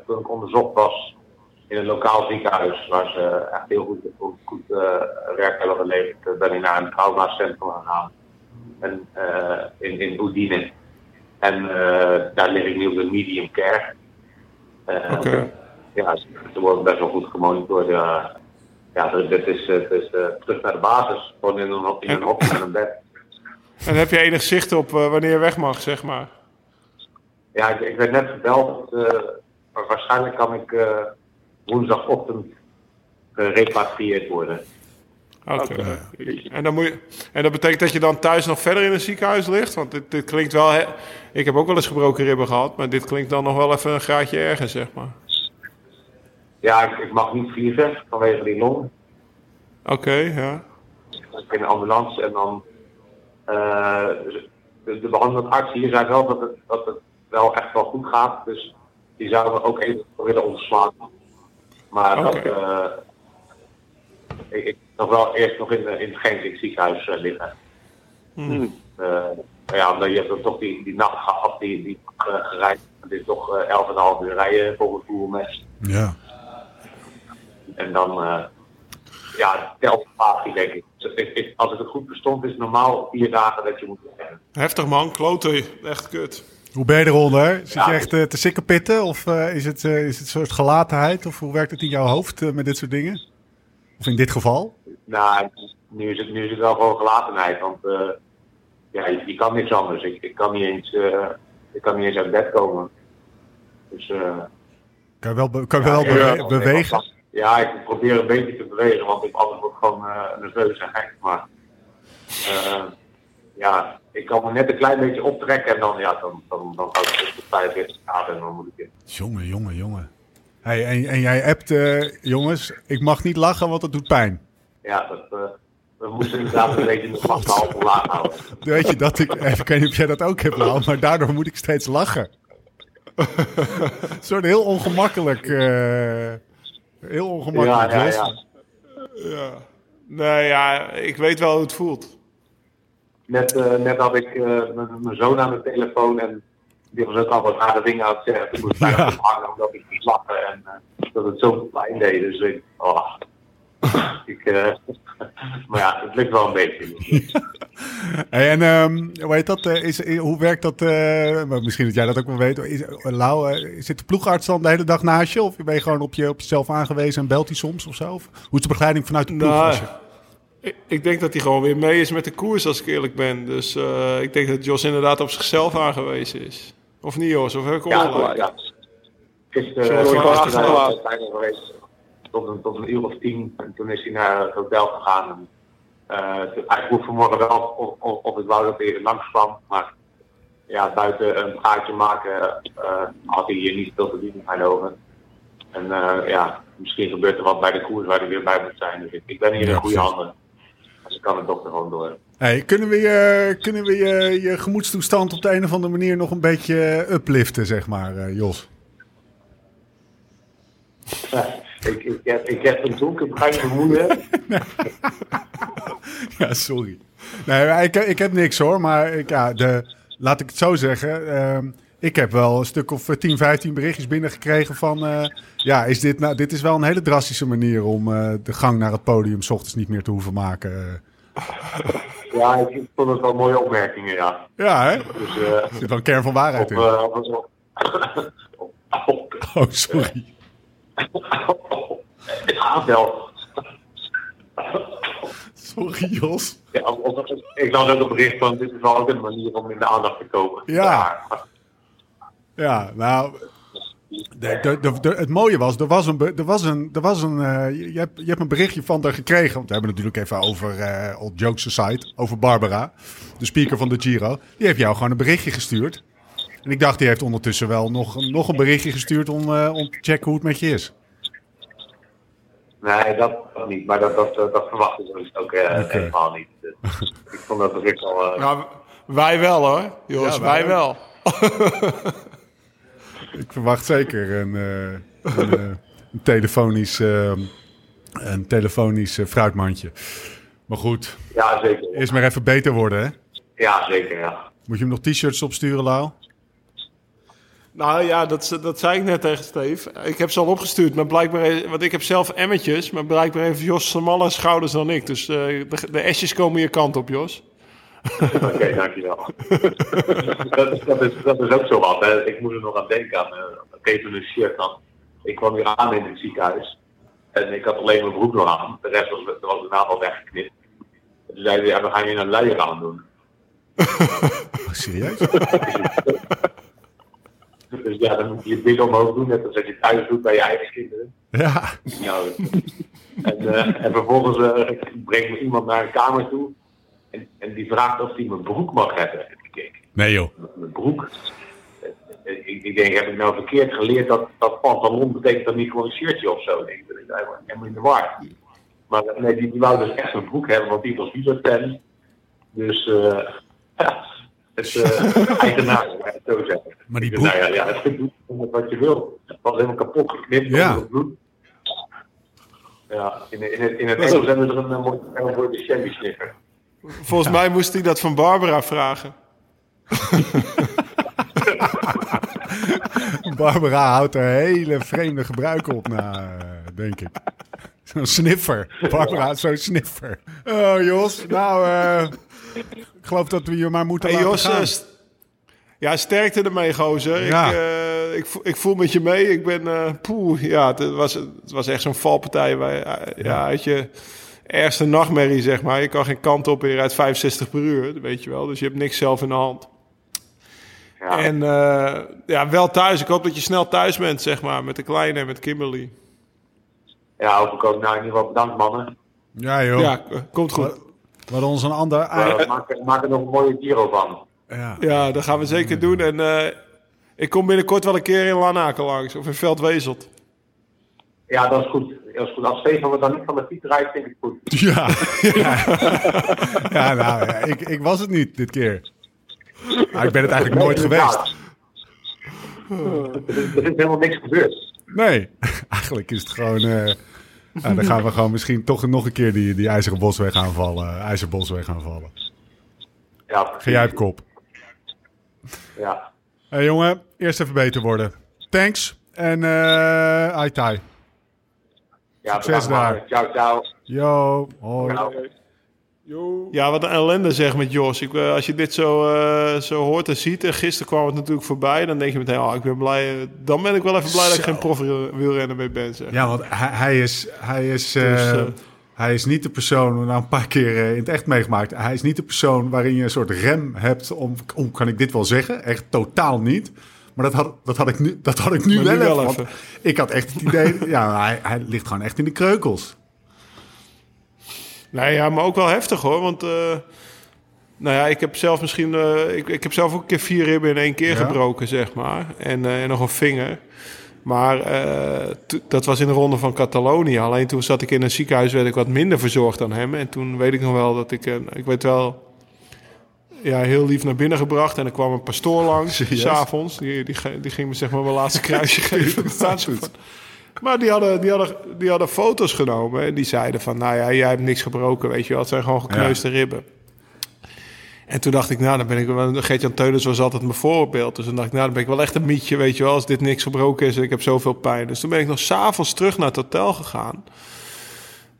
toen ik onderzocht was in een lokaal ziekenhuis waar ze echt heel goed, goed, goed uh, werk hebben geleverd, ben ik naar een traumacentrum gegaan. En, in, in. En daar lig ik nu op de medium care. Okay. Ja, ze worden best wel goed gemonitord. Ja, dit is, het is terug naar de basis. Gewoon in een, in een hokje en een bed. En heb je enig zicht op wanneer je weg mag, zeg maar? Ja, ik, ik werd net gebeld. maar waarschijnlijk kan ik woensdagochtend gerepatrieerd worden. Oké. Okay. Okay. En, dan moet je, en dat betekent dat je dan thuis nog verder in een ziekenhuis ligt? Want dit, dit klinkt wel... He, ik heb ook wel eens gebroken ribben gehad, maar dit klinkt dan nog wel even een graadje erger, zeg maar. Ja, ik, ik mag niet vliegen vanwege die long. Oké, okay, ja. Ik ben in de ambulance en dan... Uh, de, de behandelend arts hier zei wel dat het, dat het wel echt wel goed gaat. Dus die zouden we ook even willen ontslaan. Maar okay. dat, uh, ik, ik nog wel eerst nog in, in het Genk ziekenhuis uh, liggen. Hmm. Uh, ja, omdat je hebt toch die, die nacht gehad, die, die gereisd. Het is toch 11,5 uur rijden volgens Google Maps. Ja. En dan, ja, telpagie denk ik. Dus ik- ik- Als ik het goed verstond, is het normaal vier dagen dat je moet hebben. Heftig man, kloten. Echt kut. Hoe ben je eronder? Zit Ja. je echt eh, te sikkepitten? Of eh, is, het, eh, is het een soort gelatenheid? Of hoe werkt het in jouw hoofd met dit soort dingen? Of in dit geval? Nou, nu is het, nu is het wel gewoon gelatenheid, want eh, ja, je, je kan niks anders. Ik, ik, kan niet eens, eh, ik kan niet eens uit bed komen. Dus, eh, Kan je wel, be- kan je wel ja, bewe- ja, bewegen? Ja, ik probeer een beetje te bewegen, want ik anders word gewoon eh, nerveus en gek. Maar eh, ja, ik kan me net een klein beetje optrekken en dan, ja, dan, dan, dan hou ik het tot 45 graden en dan moet ik in. Jongen, jongen, jongen. Hey, en, en jij appt, eh, jongens, ik mag niet lachen, want het doet pijn. Ja, dat, eh, we moeten inderdaad een beetje de vastgehalte laag houden. Weet je dat ik, even kijken of jij dat ook hebt, Lau, maar daardoor moet ik steeds lachen. Een soort heel ongemakkelijk, heel ongemakkelijk. Ja, ja, ja. Ja. Nee, ja, ik weet wel hoe het voelt. Net, eh, net had ik eh, mijn zoon aan de telefoon en die was ook al wat rare dingen aan het zeggen. Ik moest bijna Ja. ophangen omdat ik niet lachen en eh, dat het zo pijn deed. Dus ik, oh. ik maar ja, het lukt wel een beetje. Hey, en ehm, hoe, heet dat, eh, is, eh, hoe werkt dat? eh, misschien dat jij dat ook wel weet. Is, Lau, zit de ploegarts dan de hele dag naast je? Of ben je gewoon op, je, op jezelf aangewezen en belt hij soms of zo? Of hoe is de begeleiding vanuit de ploeg? Nou, als je- ik, ik denk dat hij gewoon weer mee is met de koers, als ik eerlijk ben. Dus eh, ik denk dat Jos inderdaad op zichzelf aangewezen is. Of niet, Jos? Of heb ik Ja, ja. Uh, gewoon tot een, tot een uur of tien. En toen is hij naar het hotel gegaan. En, eh, hij vroeg vanmorgen wel of, of, of ik wou dat hij langs kwam. Maar ja, buiten een praatje maken eh, had hij hier niet veel te doen in mijn ogen. En eh, ja, misschien gebeurt er wat bij de koers waar hij weer bij moet zijn. Dus ik, ik ben hier in Ja, goede handen. Dus ik kan het dokter gewoon door. Hey, kunnen we, je, kunnen we je, je gemoedstoestand op de een of andere manier nog een beetje upliften, zeg maar, Jos? Ik, ik, heb, ik heb een donker bruin vermoeden. Ja, sorry. Nee, ik, ik heb niks hoor, maar ik, ja, de, laat ik het zo zeggen. ehm, ik heb wel een stuk of eh, 10, 15 berichtjes binnengekregen van... eh, ja, is dit, nou, dit is wel een hele drastische manier om eh, de gang naar het podium... s ochtends niet meer te hoeven maken. Ja, ik vond het wel mooie opmerkingen, ja. Ja, hè? Dus, eh, Er zit wel een kern van waarheid op, in. eh, op, op, op, Oh, sorry. Het gaat wel. Sorry, Jos. Ja, ik las ook een bericht van, dit is wel ook een manier om in de aandacht te komen. Ja. Ja, nou... De, de, de, de- het mooie was, er was een, er was een, er was een eh, je, hebt, je hebt een berichtje van haar gekregen. Want we hebben het natuurlijk even over, eh Old Jokes Aside, over Barbara, de speaker van de Giro. Die heeft jou gewoon een berichtje gestuurd. En ik dacht, die heeft ondertussen wel nog, nog een berichtje gestuurd om, eh, om te checken hoe het met je is. Nee, dat, dat niet. Maar dat, dat, dat verwacht ik dus ook eh, helemaal niet. Dus, ik vond dat bericht al... eh, Ja, wij wel hoor. Ja, wij wij wel. Ik verwacht zeker een, eh, een, eh, een telefonisch, een telefonisch fruitmandje. Maar goed, ja, zeker. eerst maar even beter worden, hè? Ja, zeker, ja. Moet je hem nog t-shirts opsturen, Lau? Nou ja, dat, dat zei ik net tegen Steve. Ik heb ze al opgestuurd, maar blijkbaar... Want ik heb zelf emmetjes, maar blijkbaar heeft Jos smalle schouders dan ik. Dus eh, de, de esjes komen je kant op, Jos. Oké, dankjewel. dat, is, dat, is, dat is ook zo wat. Hè. Ik moet er nog aan denken aan uh, shirt. Dan. Ik kwam hier aan in het ziekenhuis. En ik had alleen mijn broek nog aan. De rest was, er was een aantal weggeknipt. En toen zeiden ze, ja, we gaan je een luier aan doen. Serieus? Dus ja, dan moet je je dik omhoog doen, net als dat je thuis doet bij je eigen kinderen. Ja. En, uh, en vervolgens uh, brengt me iemand naar een kamer toe. En, en die vraagt of hij mijn broek mag hebben. Nee joh. Mijn broek? Ik, ik denk, heb ik nou verkeerd geleerd dat, dat pantalon betekent dan niet gewoon een shirtje of zo? Ik denk, dat ik helemaal, helemaal in de war. Maar nee, die, die wou dus echt een broek hebben, want die was wielerfan. Dus uh, ja, het uh, eigenaar, zo zeggen. Maar die Dus, broek... nou ja, ja, het doet wat je wil. Het was helemaal kapot geknipt Ja. bloed. Ja, in, in, het, in het Engels hebben we er een mooi term voor de shabby sniffer. Volgens mij moest hij dat van Barbara vragen. Barbara houdt er hele vreemde gebruiken op na, eh, denk ik. Zo'n sniffer. Barbara, zo'n sniffer. Oh, Jos. Nou, eh, ik geloof dat we je maar moeten Hey, laten Jos, gaan. st- ja, sterkte ermee, gozer. Ja. Ik, eh, ik, voel- ik voel met je mee. Ik ben, eh poeh, ja, het was, het was echt zo'n valpartij. Waar, eh, ja, uit je ergste nachtmerrie, zeg maar. Je kan geen kant op en je rijdt 65 per uur, dat weet je wel. Dus je hebt niks zelf in de hand. Ja. En eh, ja, wel thuis. Ik hoop dat je snel thuis bent, zeg maar, met de kleine en met Kimberly. ja, hoop ik ook. Nou, in ieder geval bedankt, mannen. Ja, joh. Ja, komt goed. We hadden ons een ander... Uh, maak, er- maak er nog een mooie Giro van. ja. Ja, dat gaan we zeker doen. En eh, ik kom binnenkort wel een keer in Lanaken langs, of in Veldwezelt. Ja, dat is goed. Dat is goed. Als Stefan me dan niet van de fiets rijdt, vind ik het goed. Ja, ja. ja nou, ja, ik, ik was het niet dit keer. Maar ik ben het eigenlijk nooit geweest. Er is, er is helemaal niks gebeurd. Nee, eigenlijk is het gewoon... eh, nou, dan gaan we gewoon misschien toch nog een keer die, die IJzeren Bosweg aanvallen. IJzerbosweg aanvallen. Ja, Ga jij op kop. Ja. Hé jongen, eerst even beter worden. Thanks en eh ai tai. ja Succes daar. Ciao, ciao. Yo, hoi. Ciao. Ja, wat een ellende zeg met Jos. Ik, eh, als je dit zo, eh, zo hoort en ziet, en gisteren kwam het natuurlijk voorbij, dan denk je meteen, oh, ik ben blij. eh, Dan ben ik wel even blij dat ik geen profwielrenner meer ben. Zeg. Ja, want hij, hij is, hij, is, eh, Dus, hij is niet de persoon, nou een paar keer eh, in het echt meegemaakt. Hij is niet de persoon waarin je een soort rem hebt om, om kan ik dit wel zeggen? Echt totaal niet. Maar dat had, dat had ik nu, dat had ik nu wel, nu wel even, want even. Ik had echt het idee, ja, hij, hij ligt gewoon echt in de kreukels. Nee, ja, maar ook wel heftig hoor. Want eh, nou ja, ik heb zelf misschien. eh, ik, ik heb zelf ook een keer vier ribben in één keer Ja. gebroken, zeg maar. En, eh, en nog een vinger. Maar dat was in de ronde van Catalonië. Alleen toen zat ik in een ziekenhuis, werd ik wat minder verzorgd dan hem. En toen weet ik nog wel dat ik. ik weet wel. Ja, heel lief naar binnen gebracht. En er kwam een pastoor langs, s'avonds. Die, die, die ging me zeg maar mijn laatste kruisje geven. Dat staat goed. Maar die hadden, die, hadden, die hadden foto's genomen en die zeiden van... nou ja, jij hebt niks gebroken, weet je wel. Het zijn gewoon gekneusde ribben. En toen dacht ik, nou, dan ben ik wel... Gert-Jan Teunens was altijd mijn voorbeeld. Dus dan dacht ik, nou, dan ben ik wel echt een mietje, weet je wel... als dit niks gebroken is en ik heb zoveel pijn. Dus toen ben ik nog s'avonds terug naar het hotel gegaan.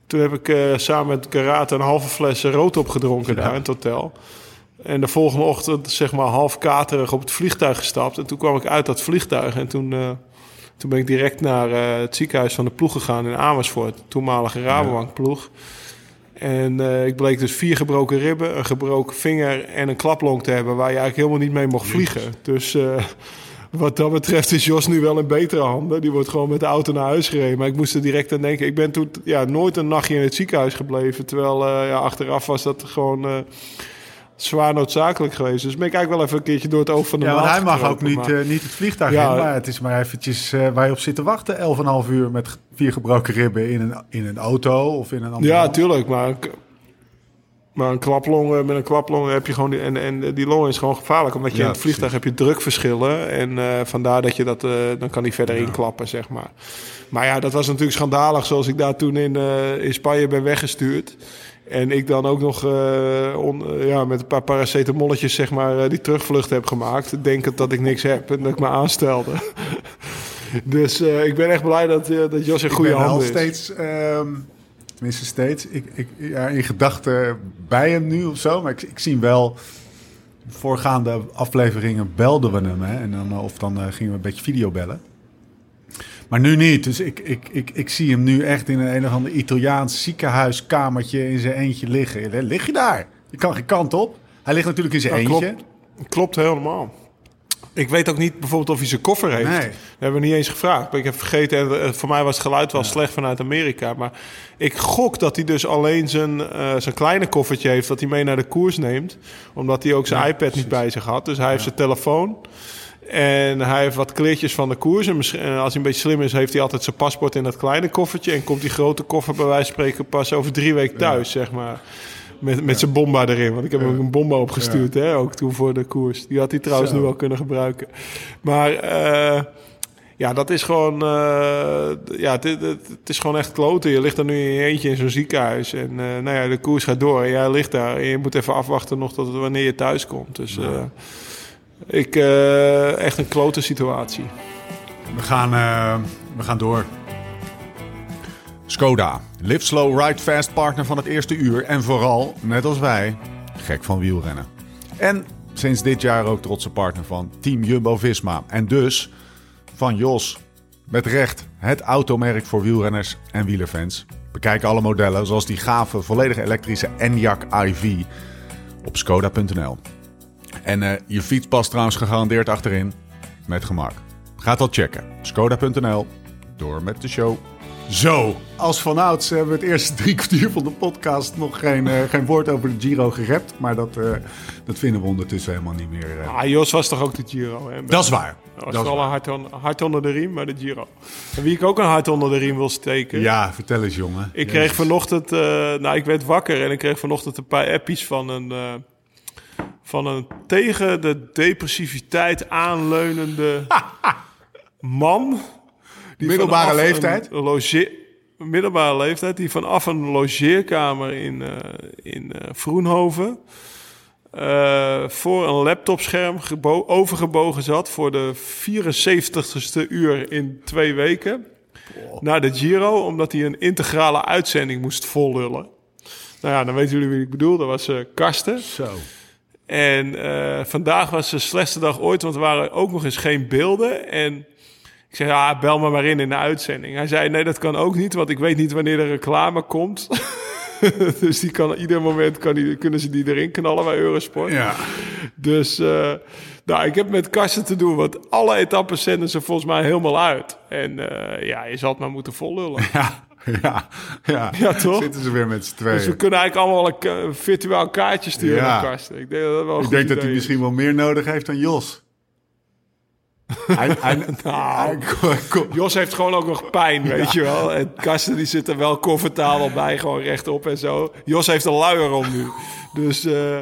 Toen heb ik eh, samen met Karate een halve fles rood opgedronken daar in het hotel. En de volgende ochtend, zeg maar, half katerig op het vliegtuig gestapt. En toen kwam ik uit dat vliegtuig en toen... eh, toen ben ik direct naar eh, het ziekenhuis van de ploeg gegaan in Amersfoort, toenmalige Rabobank-ploeg. En eh, ik bleek dus vier gebroken ribben, een gebroken vinger en een klaplong te hebben waar je eigenlijk helemaal niet mee mocht vliegen. Dus eh, wat dat betreft is Jos nu wel in betere handen. Die wordt gewoon met de auto naar huis gereden. Maar ik moest er direct aan denken. Ik ben toen ja, nooit een nachtje in het ziekenhuis gebleven. Terwijl ja, achteraf was dat gewoon zwaar noodzakelijk geweest. Dus ben ik eigenlijk wel even een keertje door het oog van de Ja, hij mag ook niet, maar- eh, niet het vliegtuig Ja. in. Maar het is maar eventjes eh, waar je op zit te wachten. 11,5 uur met vier gebroken ribben in een, in een auto of in een ambulance. Ja, tuurlijk. Maar, maar een klaplong, met een klaplong heb je gewoon... Die, en, en die long is gewoon gevaarlijk. Omdat je Ja, in het vliegtuig heb je drukverschillen. En eh, vandaar dat je dat... dan kan die verder inklappen, zeg maar. Maar ja, dat was natuurlijk schandalig. Zoals ik daar toen in, in Spanje ben weggestuurd. En ik dan ook nog eh, on- eh, ja, met een paar paracetamolletjes zeg maar, eh, die terugvlucht heb gemaakt. Denkend dat ik niks heb en dat ik me aanstelde. dus ik ben echt blij dat, dat Jos in Ik goede ben wel handen is. steeds, ehm, tenminste steeds, ik, ik, ja, in gedachten bij hem nu of zo. Maar ik, ik zie hem wel. Voorgaande afleveringen belden we hem. Hè, en dan, of dan gingen we een beetje videobellen. Maar nu niet. Dus ik, ik, ik, ik zie hem nu echt in een, een of ander Italiaans ziekenhuiskamertje in zijn eentje liggen. Lig je daar? Je kan geen kant op. Hij ligt natuurlijk in zijn eentje. klopt. Klopt helemaal. Ik weet ook niet bijvoorbeeld of hij zijn koffer heeft. Nee. Dat hebben we niet eens gevraagd. Maar ik heb vergeten, en eh, voor mij was het geluid wel slecht vanuit Amerika. Maar ik gok dat hij dus alleen zijn, eh, zijn kleine koffertje heeft... dat hij mee naar de koers neemt. Omdat hij ook zijn iPad niet bij zich had. Dus hij heeft zijn telefoon... En hij heeft wat kleertjes van de koers. En als hij een beetje slim is, heeft hij altijd zijn paspoort in dat kleine koffertje. En komt die grote koffer bij wijze van spreken pas over drie weken thuis, zeg maar. Met, met zijn bomba erin. Want ik heb hem ook een bomba opgestuurd, hè, ook toen voor de koers. Die had hij trouwens Zo. nu wel kunnen gebruiken. Maar eh, ja, dat is gewoon... eh, ja, het, het, het is gewoon echt kloten. Je ligt er nu in je eentje in zo'n ziekenhuis. En eh, nou ja, de koers gaat door. En jij ligt daar. En je moet even afwachten nog tot wanneer je thuis komt. Dus... ik, eh, echt een klote situatie. We gaan, eh, we gaan door. Skoda, live slow, ride fast partner van het eerste uur. En vooral, net als wij, gek van wielrennen. En sinds dit jaar ook trotse partner van Team Jumbo-Visma. En dus van Jos. Met recht het automerk voor wielrenners en wielerfans. Bekijk alle modellen, zoals die gave volledig elektrische Enyaq iV op skoda.nl. En eh, je fiets past trouwens gegarandeerd achterin met gemak. Ga dat checken. Skoda.nl. Door met de show. Zo, als vanouds hebben we het eerste drie kwartier van de podcast nog geen, eh, geen woord over de Giro gerept. Maar dat, eh, dat vinden we ondertussen helemaal niet meer. Ah, Jos was toch ook de Giro? Hè? Dat is waar. Dat was wel een hart, on- hart onder de riem, maar de Giro. En wie ik ook een hart onder de riem wil steken. Ja, vertel eens jongen. Ik kreeg vanochtend, eh, nou ik werd wakker en ik kreeg vanochtend een paar appies van een, eh, van een tegen de depressiviteit aanleunende man. Die Middelbare leeftijd? Een middelbare leeftijd, die vanaf een logeerkamer in, eh, in eh, Vroenhoven eh, voor een laptopscherm gebo- overgebogen zat voor de 74ste uur in twee weken naar de Giro, omdat hij een integrale uitzending moest vollullen. Nou ja, dan weten jullie wie ik bedoel. Dat was eh Karsten. Zo. En eh, vandaag was de slechtste dag ooit, want er waren ook nog eens geen beelden. En ik zei, ja, bel me maar in in de uitzending. Hij zei, nee, dat kan ook niet, want ik weet niet wanneer de reclame komt. dus die kan, ieder moment kan die, kunnen ze die erin knallen bij Eurosport. Ja. Dus uh, nou, ik heb met Karsten te doen, want alle etappes zenden ze volgens mij helemaal uit. En uh, ja, je zal het maar moeten vollullen. Ja, ja, ja. Ja, toch? Zitten ze weer met z'n tweeën. Dus we kunnen eigenlijk allemaal een virtueel kaartje sturen Ja. naar Karsten. Ik denk dat dat wel Ik denk dat hij is. misschien wel meer nodig heeft dan Jos. hij, hij, Nou, hij- Jos heeft gewoon ook nog pijn, weet je wel. En Karsten die zit er wel comfortabel bij, gewoon rechtop en zo. Jos heeft een luier om nu. Dus eh,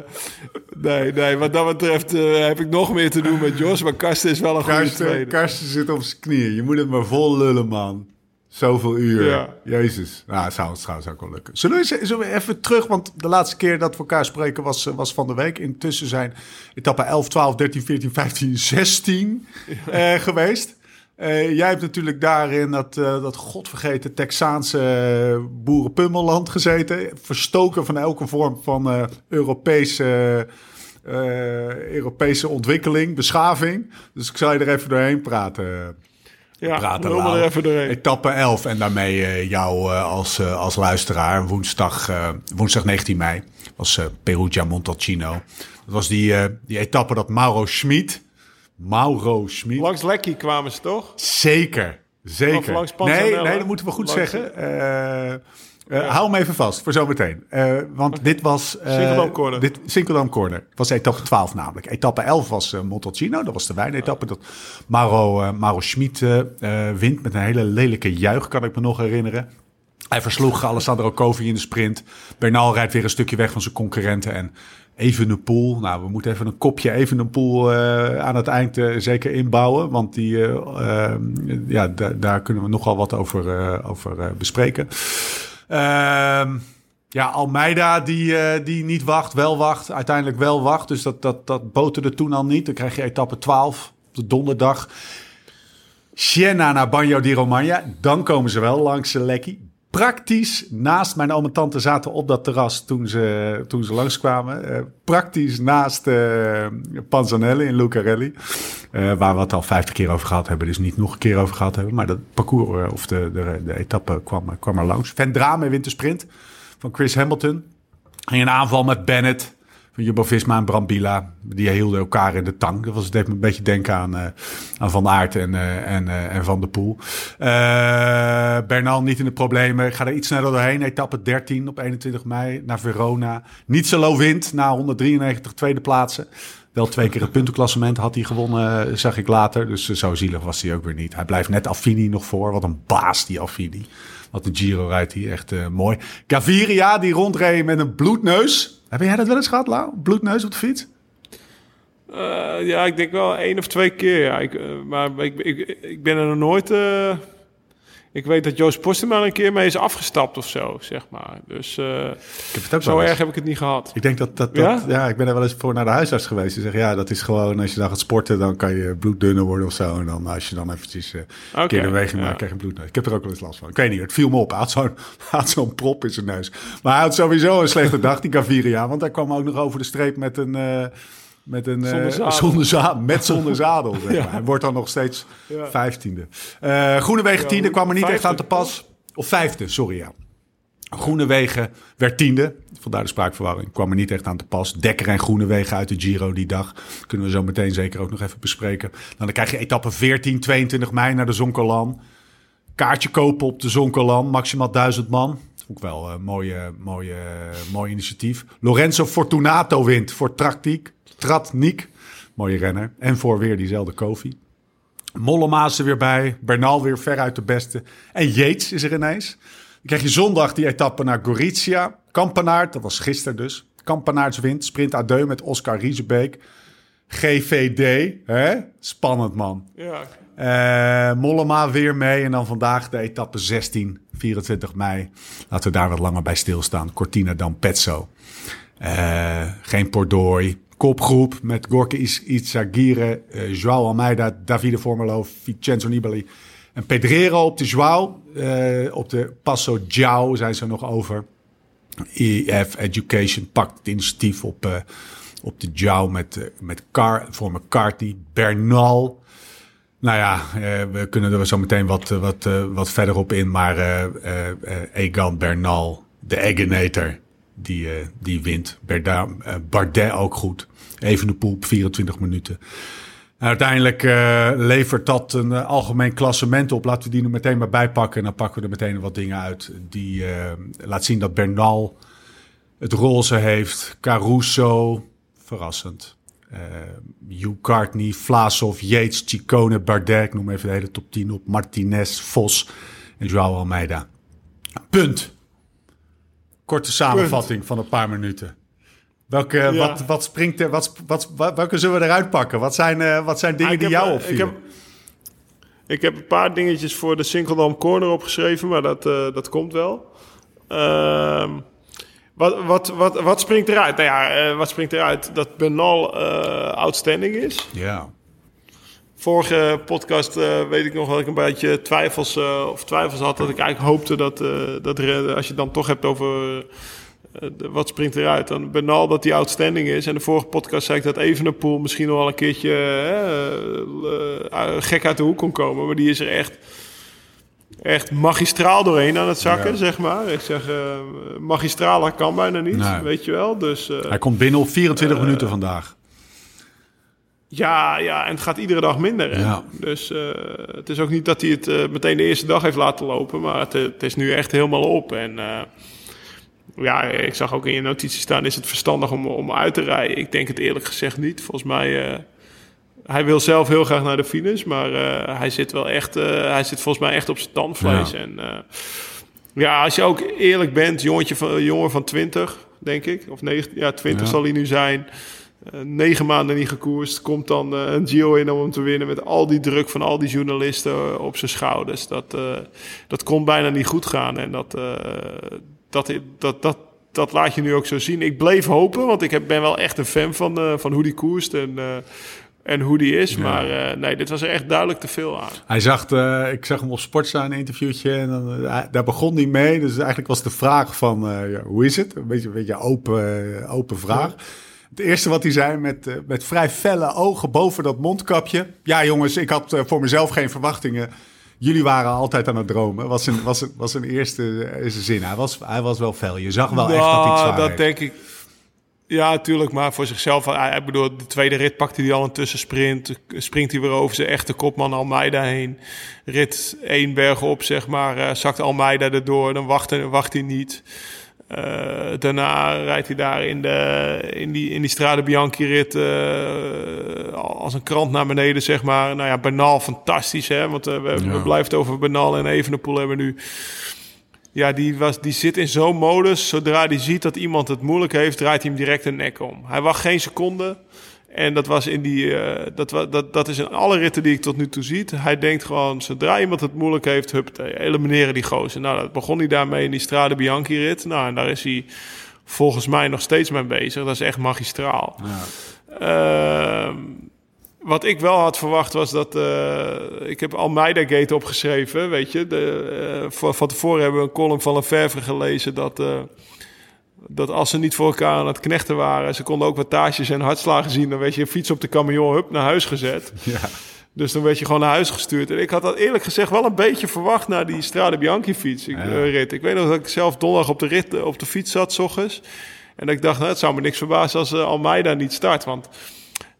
nee, nee, wat dat betreft eh, heb ik nog meer te doen met Jos. Maar Karsten is wel een goede Karsten, tweede. Karsten zit op zijn knieën. Je moet het maar vol lullen, man. Zoveel uur. Ja. Jezus. Nou, zou het trouwens ook wel lukken. Zullen we, zullen we even terug? Want de laatste keer dat we elkaar spreken was, eh, was van de week. Intussen zijn etappe 11, 12, 13, 14, 15, 16 eh, geweest. Eh, jij hebt natuurlijk daar in dat, eh, dat godvergeten Texaanse boerenpummelland gezeten. Verstoken van elke vorm van Europese, Europese ontwikkeling, beschaving. Dus ik zal je er even doorheen praten. Ja, praten er even doorheen. Etappe 11 en daarmee eh, jou eh, als, eh, als luisteraar. Woensdag, woensdag 19 mei was Perugia Montalcino. Dat was die, die etappe dat Mauro Schmid... Mauro Schmid... Langs Lekkie kwamen ze toch? Zeker, zeker. Nee, nee, dat moeten we goed Langs- zeggen. Eh, eh, Hou hem even vast voor zometeen. Eh want dit was... eh Sinkeldam Corner. Dit, Sinkeldam Corner. Was etappe 12 namelijk. Etappe 11 was eh, Montalcino. Dat was de wijnetappe. Dat Mauro, eh, Mauro Schmid eh, eh, wint met een hele lelijke juich, kan ik me nog herinneren. Hij versloeg Alessandro Covi in de sprint. Bernal rijdt weer een stukje weg van zijn concurrenten. En Evenepoel, nou, we moeten even een kopje Evenepoel eh aan het eind eh, zeker inbouwen. Want die, eh, eh, ja, da- daar kunnen we nogal wat over, eh, over eh, bespreken. Ehm, ja, Almeida die, eh, die niet wacht, wel wacht. Uiteindelijk wel wacht. Dus dat, dat, dat boterde toen al niet. Dan krijg je etappe 12 op de donderdag. Siena naar Bagno di Romagna. Dan komen ze wel langs Lekkie. Praktisch naast mijn oom en tante zaten op dat terras toen ze, toen ze langskwamen. Eh, praktisch naast eh Panzanelli in Lucarelli. Eh, waar we het al vijftig keer over gehad hebben. Dus niet nog een keer over gehad hebben. Maar dat parcours of de, de, de etappe kwam, kwam er langs. Vendrame wint de sprint van Chris Hamilton. Ging een aanval met Bennett van Jumbo-Visma en Brambila. Die hielden elkaar in de tang. Dat was, me een beetje denken aan, eh, aan Van Aert en, eh, en, eh, en Van der Poel. Bernal niet in de problemen. Ik ga er iets sneller doorheen. Etappe 13 op 21 mei naar Verona. Niet zo low wint na 193 tweede plaatsen. Wel twee keer het puntenklassement had hij gewonnen, zag ik later. Dus zo zielig was hij ook weer niet. Hij blijft net Affini nog voor. Wat een baas die Affini. Wat een Giro rijdt hij, echt mooi. Gaviria die rondreed met een bloedneus. Heb jij dat wel eens gehad, Lau? Bloedneus op de fiets? Eh, ja, ik denk wel één of twee keer. Ja. Ik, eh, maar ik, ik, ben er nog nooit. eh, Ik weet dat Joost Postema een keer mee is afgestapt of zo, zeg maar. Dus eh, Ik heb het ook zo erg heb ik het niet gehad. Ik denk dat, dat, dat ja? Ja? ik ben er wel eens voor naar de huisarts geweest. Die zegt, ja, dat is gewoon, als je dan gaat sporten, dan kan je bloeddunner worden of zo. En dan als je dan eventjes eh, een Oké, keer een beweging ja. maakt, krijg je bloedneus. Ik heb er ook wel eens last van. Ik weet niet, het viel me op. Hij had zo'n hij had zo'n prop in zijn neus. Maar hij had sowieso een slechte dag, die Gaviria. Want hij kwam ook nog over de streep met een... eh, met een Zonder eh, zadel. zonder za- met zonder zadel. Zeg maar. Ja. Hij wordt dan nog steeds Ja. vijftiende. Eh Groenewegen Ja, tiende kwam er niet echt aan te pas. Of vijfde, sorry ja. Groenewegen werd tiende. Vandaar de spraakverwarring. Kwam er niet echt aan te pas. Dekker en Groenewegen uit de Giro die dag. Kunnen we zo meteen zeker ook nog even bespreken. Dan krijg je etappe 14, 22 mei naar de Zonkolan. Kaartje kopen op de Zonkolan. Maximaal 1000 man. Ook wel een mooie, mooie, mooi initiatief. Lorenzo Fortunato wint voor Traktiek. Tratnik. Mooie renner. En voor weer diezelfde Kofi. Mollema is er weer bij. Bernal weer veruit de beste. En Yates is er ineens. Dan krijg je zondag die etappe naar Gorizia. Kampenaard, dat was gisteren dus. Kampenaards wint. Sprint Adeu met Oscar Riesebeek. GVD. Hè? Spannend man. Ja, Eh, Mollema weer mee. En dan vandaag de etappe 16, 24 mei. Laten we daar wat langer bij stilstaan. Cortina dan Pezzo. Eh, geen Pordoi. Kopgroep met Gorke Is- Itzagire, eh Joao Almeida, Davide Formelo, Vincenzo Nibali en Pedrero op de Joao. Op de Passo Giao zijn ze nog over. EF Education pakt het initiatief op, op de Jou met, met Car, voor McCartney, Bernal. Nou ja, eh, we kunnen er zo meteen wat, eh, wat, eh, wat verder op in. Maar Egan Bernal, de Egenator, die, die wint. Bardet ook goed. Even de poel op 24 minuten. En uiteindelijk levert dat een algemeen klassement op. Laten we die er meteen maar bijpakken. En dan pakken we er meteen wat dingen uit. Die laat zien dat Bernal het roze heeft. Caruso, verrassend. Eh Hugh Cartney, Vlasov, Yates, Ciccone, Bardet. Ik noem even de hele top 10 op. Martinez, Vos en Joao Almeida. Punt. Korte samenvatting van een paar minuten. Welke, Ja. wat, wat springt er, wat, wat, welke zullen we eruit pakken? Wat zijn, eh, wat zijn dingen Ah, die heb, jou eh, opvielen? Ik heb, ik heb een paar dingetjes voor de Sinkeldam Corner opgeschreven, maar dat, dat komt wel. Ehm, wat, wat, wat, wat springt eruit? Nou ja, eh, wat springt eruit? Dat Bernal eh, outstanding is. Ja. Vorige podcast eh, weet ik nog dat ik een beetje twijfels, of twijfels had. Dat ik eigenlijk hoopte dat, dat als je het dan toch hebt over de- wat springt eruit. Dan Bernal dat die outstanding is. En de vorige podcast zei ik dat Evenepoel misschien nog wel een keertje gek uit de hoek kon komen. Maar die is er echt, echt magistraal doorheen aan het zakken, Ja. zeg maar. Ik zeg, eh magistraler kan bijna niet, Nee. weet je wel. Dus, eh, Hij komt binnen op 24 minuten vandaag. Ja, ja, en het gaat iedere dag minder. Ja. Dus eh, het is ook niet dat hij het eh, meteen de eerste dag heeft laten lopen, maar het, eh, het is nu echt helemaal op. En eh, ja, ik zag ook in je notities staan, is het verstandig om, om uit te rijden? Ik denk het eerlijk gezegd niet. Volgens mij, eh, hij wil zelf heel graag naar de finish, maar eh, hij zit wel echt, eh, hij zit volgens mij echt op zijn tandvlees. Ja. En eh, ja, als je ook eerlijk bent, jongetje van, jongen van 20, denk ik, of 19, ja, 20 Ja. zal hij nu zijn. Negen maanden niet gekoerst. Komt dan een Giro in om hem te winnen. Met al die druk van al die journalisten op zijn schouders. Dat, dat kon bijna niet goed gaan. En dat, dat, dat, dat, dat laat je nu ook zo zien. Ik bleef hopen, want ik heb, ben wel echt een fan van, van hoe die koerst. En, en hoe die is. Maar eh, nee, dit was er echt duidelijk te veel aan. Hij zag, ik zag hem op Sportza een interviewtje en dan, eh, daar begon hij mee. Dus eigenlijk was de vraag van, eh, ja, hoe is het? Een beetje een beetje open, open vraag. Het eerste wat hij zei met, met vrij felle ogen boven dat mondkapje. Ja jongens, ik had voor mezelf geen verwachtingen. Jullie waren altijd aan het dromen. Was een, was een, was een eerste, eerste zin. Hij was, hij was wel fel. Je zag wel echt dat hij het zwaar dat heeft. denk ik. Ja, natuurlijk, maar voor zichzelf. Hij, ik bedoel, de tweede rit pakte hij al een tussensprint. Springt hij weer over zijn echte kopman Almeida heen. Rit één berg op, zeg maar. eh, zakt Almeida erdoor. Dan wacht, hij- wacht hij niet. Eh, daarna rijdt hij daar in, de, in, die, in die Strade Bianchi rit eh, als een krant naar beneden, zeg maar. Nou ja, Bernal, fantastisch, hè. Want we, we Ja. blijven het over Bernal en Evenepoel hebben nu... Ja, die, was, die zit in zo'n modus. Zodra hij ziet dat iemand het moeilijk heeft, draait hij hem direct de nek om. Hij wacht geen seconde. En dat was in die, eh, dat, dat, dat is in alle ritten die ik tot nu toe zie. Hij denkt gewoon, zodra iemand het moeilijk heeft, hup, elimineren die gozer. Nou, dat begon hij daarmee in die Strade Bianchi rit. Nou, en daar is hij volgens mij nog steeds mee bezig. Dat is echt magistraal. Ehm, wat ik wel had verwacht was dat... eh, ik heb Almeida Gate opgeschreven, weet je. De, eh, van, van tevoren hebben we een column van Lefevre gelezen... dat, eh, dat als ze niet voor elkaar aan het knechten waren... ze konden ook wattages en hartslagen zien... dan werd je fiets op de camion, hup, naar huis gezet. Ja. Dus dan werd je gewoon naar huis gestuurd. En ik had dat eerlijk gezegd wel een beetje verwacht... naar die Strade Bianchi fiets, ik, rit. Ik weet nog dat ik zelf donderdag op de, rit, op de fiets zat, s ochtends... En dat ik dacht, nou, het zou me niks verbazen als Almeida niet start. Want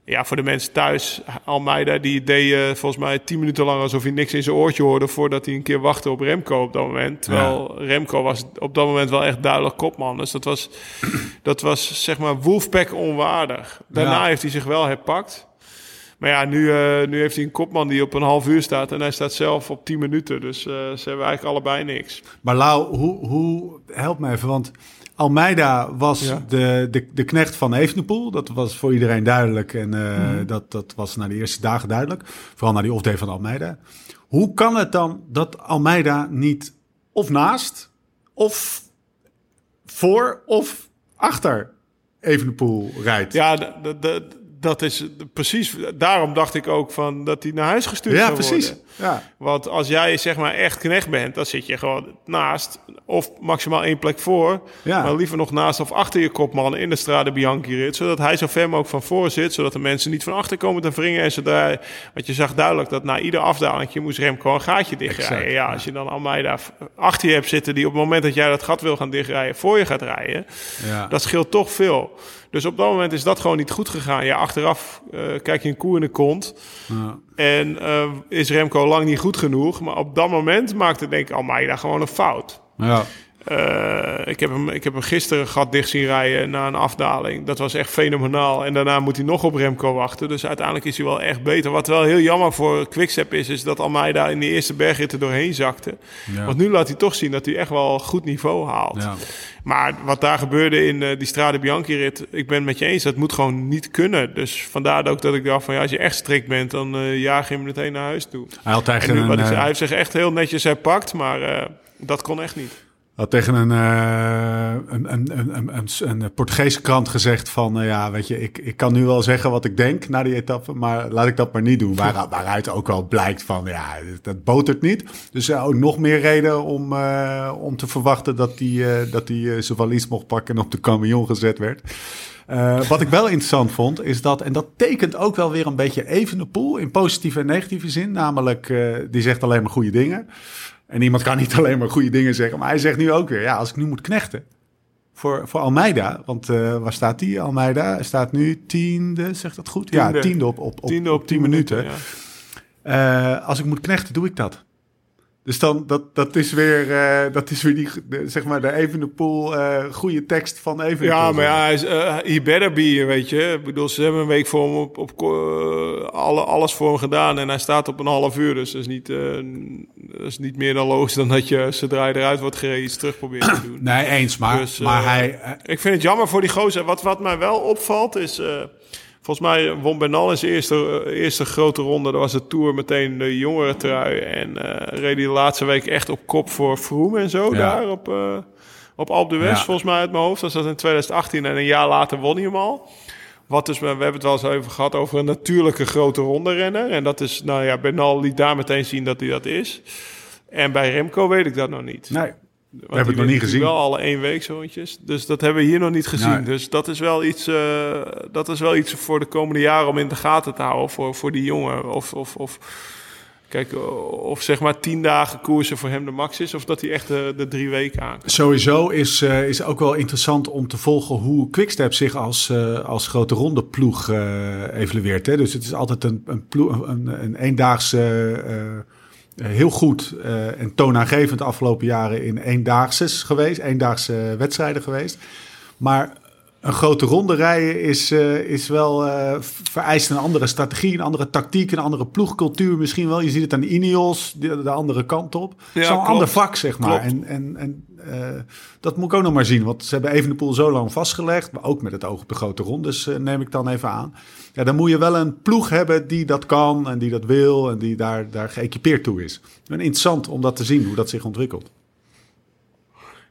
ja, voor de mensen thuis, Almeida die deed eh, volgens mij tien minuten lang alsof hij niks in zijn oortje hoorde voordat hij een keer wachtte op Remco op dat moment. Terwijl Remco was op dat moment wel echt duidelijk kopman. Dus dat was, dat was zeg maar Wolfpack onwaardig. Daarna Ja. heeft hij zich wel herpakt. Maar ja, nu, eh, nu heeft hij een kopman die op een half uur staat en hij staat zelf op 10 minuten. Dus eh, ze hebben eigenlijk allebei niks. Maar Lau, hoe, hoe, help me even, want Almeida was Ja. de, de, de knecht van Evenepoel. Dat was voor iedereen duidelijk en eh, Mhm. dat, dat was na de eerste dagen duidelijk. Vooral na die off-day van Almeida. Hoe kan het dan dat Almeida niet of naast, of voor, of achter Evenepoel rijdt? Ja, dat is precies. Daarom dacht ik ook van dat hij naar huis gestuurd Ja, zou precies. worden. Ja. Want als jij zeg maar echt knecht bent, dan zit je gewoon naast of maximaal één plek voor, Ja. maar liever nog naast of achter je kopman in de Strade Bianchi rit, zodat hij zo ver mogelijk van voor zit, zodat de mensen niet van achter komen te wringen en zodra, want je zag duidelijk dat na ieder afdalingje moest Remco een gaatje dichtrijden. Exact, ja, als je dan Almeida v- achter je hebt zitten die op het moment dat jij dat gat wil gaan dichtrijden voor je gaat rijden, Ja. dat scheelt toch veel. Dus op dat moment is dat gewoon niet goed gegaan. Ja, achteraf eh, kijk je een koe in de kont. Ja. En eh, is Remco lang niet goed genoeg. Maar op dat moment maakte denk ik Almeida gewoon een fout. Ja. Eh, ik, heb hem, ik heb hem gisteren gat dicht zien rijden na een afdaling. Dat was echt fenomenaal. En daarna moet hij nog op Remco wachten. Dus uiteindelijk is hij wel echt beter. Wat wel heel jammer voor Quickstep is... is dat Almeida in die eerste bergrit er doorheen zakte. Ja. Want nu laat hij toch zien dat hij echt wel goed niveau haalt. Ja. Maar wat daar gebeurde in eh, die Strade Bianchi-rit... ik ben het met je eens, dat moet gewoon niet kunnen. Dus vandaar ook dat ik dacht van... ja, als je echt strikt bent, dan eh jaag je hem meteen naar huis toe. Hij had tegen En nu, een, wat ik zei, eh, hij heeft zich echt heel netjes herpakt, maar dat kon echt niet. Had tegen een, eh, een, een, een, een, Portugese krant gezegd van... eh, ja, weet je, ik, ik kan nu wel zeggen wat ik denk na die etappe... maar laat ik dat maar niet doen. Waar, waaruit ook wel blijkt van, ja, dat botert niet. Dus ook nog meer reden om, eh, om te verwachten... dat hij dat eh, zijn valies mocht pakken en op de camion gezet werd. Wat ik wel interessant vond, is dat... en dat tekent ook wel weer een beetje even de pool... in positieve en negatieve zin. Namelijk, die zegt alleen maar goede dingen... En iemand kan niet alleen maar goede dingen zeggen. Maar hij zegt nu ook weer, ja, als ik nu moet knechten voor, voor Almeida. Want eh, waar staat die? Almeida staat nu tiende, zegt dat goed? ja, Tiende. op, op, op, Tiende op 10 minuten. ja. Eh, als ik moet knechten, doe ik dat. Dus dan, dat, dat is weer, eh, dat is weer die, de, zeg maar, de Evenepoel, eh goede tekst van Evenepoel. Ja, maar ja, hij is, eh, he better be, weet je. Ik bedoel, ze hebben een week voor hem op, op eh, alle, alles voor hem gedaan en hij staat op een half uur. Dus dat is niet, eh, dat is niet meer dan logisch dan dat je zodra je eruit wordt gereden iets terug probeert te doen. Nee, eens, maar, Dus, maar hij... Ik vind het jammer voor die gozer. Wat, wat mij wel opvalt is... volgens mij won Bernal in zijn eerste, eh, eerste grote ronde. Dat was de Tour meteen de jongere trui. En eh reed hij de laatste week echt op kop voor Froome en zo. Ja. Daar op, eh op Alpe d'Huez Ja. volgens mij uit mijn hoofd. Dat was in 2018 en een jaar later won hij hem al. Wat dus, we hebben het wel eens even gehad over een natuurlijke grote ronde renner. En dat is, nou ja, Bernal liet daar meteen zien dat hij dat is. En bij Remco weet ik dat nog niet. nee, Want hebben het nog niet gezien. Wel alle één week zoontjes. Dus dat hebben we hier nog niet gezien. Nee. Dus dat is wel iets. eh, dat is wel iets voor de komende jaren om in de gaten te houden voor, voor die jongen. Of, of, of kijk, of zeg maar tien dagen koersen voor hem de max is, of dat hij echt de, de drie weken aan. Sowieso is, eh, is ook wel interessant om te volgen hoe Quickstep zich als, eh, als grote ronde ploeg evalueert. Hè? Dus het is altijd een, een, ploeg, een, een eendaagse, heel goed eh, en toonaangevend de afgelopen jaren in eendaagses geweest, eendaagse wedstrijden geweest. Maar een grote ronde rijden is, eh, is wel eh, vereist een andere strategie, een andere tactiek, een andere ploegcultuur misschien wel. Je ziet het aan Ineos, de, de andere kant op. Ja, klopt. ander vak, zeg maar. Klopt. En, en, en eh, dat moet ik ook nog maar zien, want ze hebben Evenepoel zo lang vastgelegd, maar ook met het oog op de grote rondes neem ik dan even aan. Ja, dan moet je wel een ploeg hebben die dat kan en die dat wil en die daar, daar geëquipeerd toe is. En interessant om dat te zien, hoe dat zich ontwikkelt.